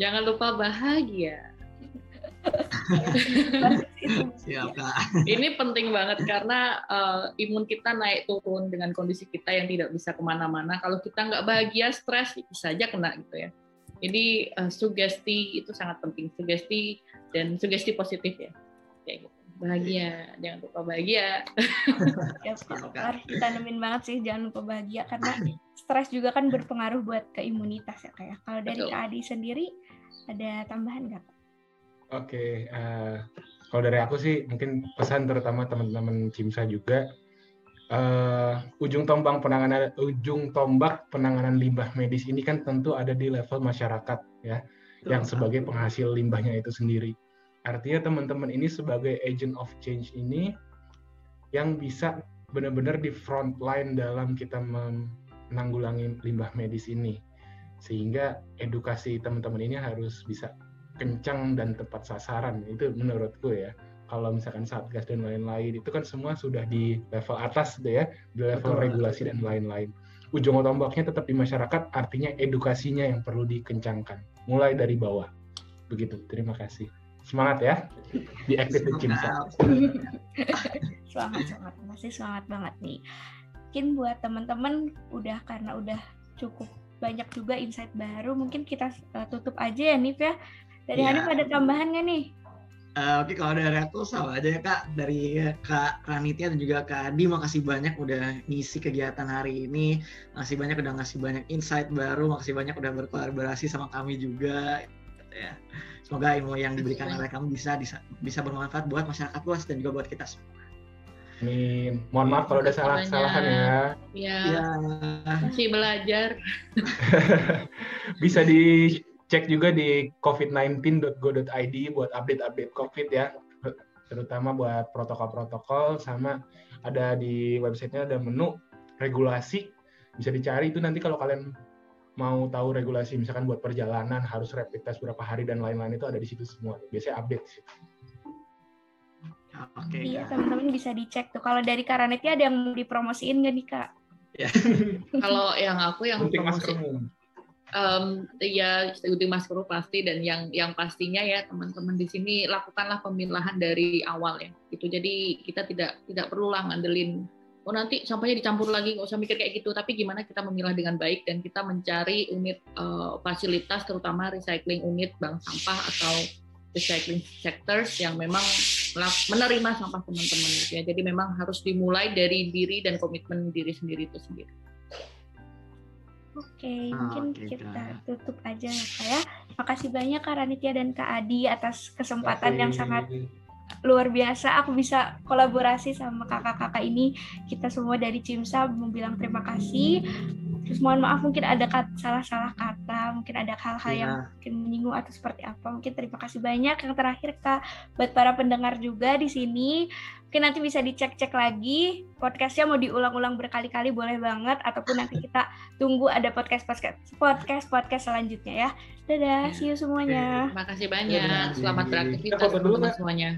S4: Jangan lupa bahagia. Siap, Ini penting banget karena uh, imun kita naik turun dengan kondisi kita yang tidak bisa ke mana-mana. Kalau kita nggak bahagia, stres, bisa saja kena gitu ya. Jadi uh, sugesti itu sangat penting. Sugesti dan sugesti positif ya. Kayak gitu. Bahagia, jangan lupa bahagia.
S2: ya, harus ditanemin banget sih, jangan lupa bahagia karena stres juga kan berpengaruh buat ke imunitas ya kayak. Ya. Kalau dari Kak Adi sendiri ada tambahan nggak?
S3: Oke, okay, uh, eh, kalau dari aku sih mungkin pesan terutama teman-teman Cimsa juga uh, ujung tombak penanganan ujung tombak penanganan limbah medis ini kan tentu ada di level masyarakat ya, yang sebagai penghasil limbahnya itu sendiri. Artinya teman-teman ini sebagai agent of change ini yang bisa benar-benar di front line dalam kita menanggulangi limbah medis ini. Sehingga edukasi teman-teman ini harus bisa kencang dan tepat sasaran. Itu menurutku ya. Kalau misalkan satgas dan lain-lain itu kan semua sudah di level atas deh ya. Di level Betul. regulasi dan lain-lain. Ujung tombaknya tetap di masyarakat artinya edukasinya yang perlu dikencangkan. Mulai dari bawah. Begitu. Terima kasih semangat ya di active Cimsa
S2: semangat semangat masih semangat banget nih mungkin buat teman-teman udah karena udah cukup banyak juga insight baru mungkin kita uh, tutup aja ya Nif ya dari ya. Hanif ada tambahan nggak nih?
S1: Uh, Oke, okay, kalau dari aku sama aja ya Kak. Dari Kak Ranitia dan juga Kak Adi, makasih banyak udah ngisi kegiatan hari ini. Makasih banyak udah ngasih banyak insight baru. Makasih banyak udah berkolaborasi sama kami juga. Ya. Semoga ilmu yang diberikan oleh kamu bisa, bisa bermanfaat buat masyarakat luas dan juga buat kita semua.
S3: Amin. Mohon maaf kalau ada salah-kesalahan ya.
S4: Iya. Ya. Masih belajar.
S3: bisa di cek juga di covid19.go.id buat update-update COVID ya, terutama buat protokol-protokol sama ada di websitenya ada menu regulasi bisa dicari itu nanti kalau kalian mau tahu regulasi misalkan buat perjalanan harus rapid test berapa hari dan lain-lain itu ada di situ semua biasanya update sih.
S2: Oke. Okay, iya teman-teman bisa dicek tuh. Kalau dari Karanetnya ada yang mau dipromosiin nggak nih kak?
S4: Ya. kalau yang aku yang promosi um, ya studi masker pasti dan yang yang pastinya ya teman-teman di sini lakukanlah pemilahan dari awal ya itu jadi kita tidak tidak perlu lah ngandelin oh nanti sampahnya dicampur lagi nggak usah mikir kayak gitu tapi gimana kita memilah dengan baik dan kita mencari unit uh, fasilitas terutama recycling unit bank sampah atau recycling sectors yang memang menerima sampah teman-teman ya jadi memang harus dimulai dari diri dan komitmen diri sendiri itu sendiri.
S2: Oke, okay, ah, mungkin okay, kita tutup aja ya Kak ya. Makasih banyak Kak Ranitia dan Kak Adi atas kesempatan yang sangat luar biasa. Aku bisa kolaborasi sama kakak-kakak ini. Kita semua dari Cimsa mau bilang terima kasih. Terus mohon maaf mungkin ada salah-salah kata, mungkin ada hal-hal ya. yang mungkin menyinggung atau seperti apa. Mungkin terima kasih banyak. Yang terakhir Kak buat para pendengar juga di sini Mungkin nanti bisa dicek-cek lagi podcastnya mau diulang-ulang berkali-kali boleh banget ataupun nanti kita tunggu ada podcast podcast podcast podcast selanjutnya ya. Dadah, see you semuanya.
S4: Terima kasih banyak. Selamat beraktivitas teman-teman semuanya.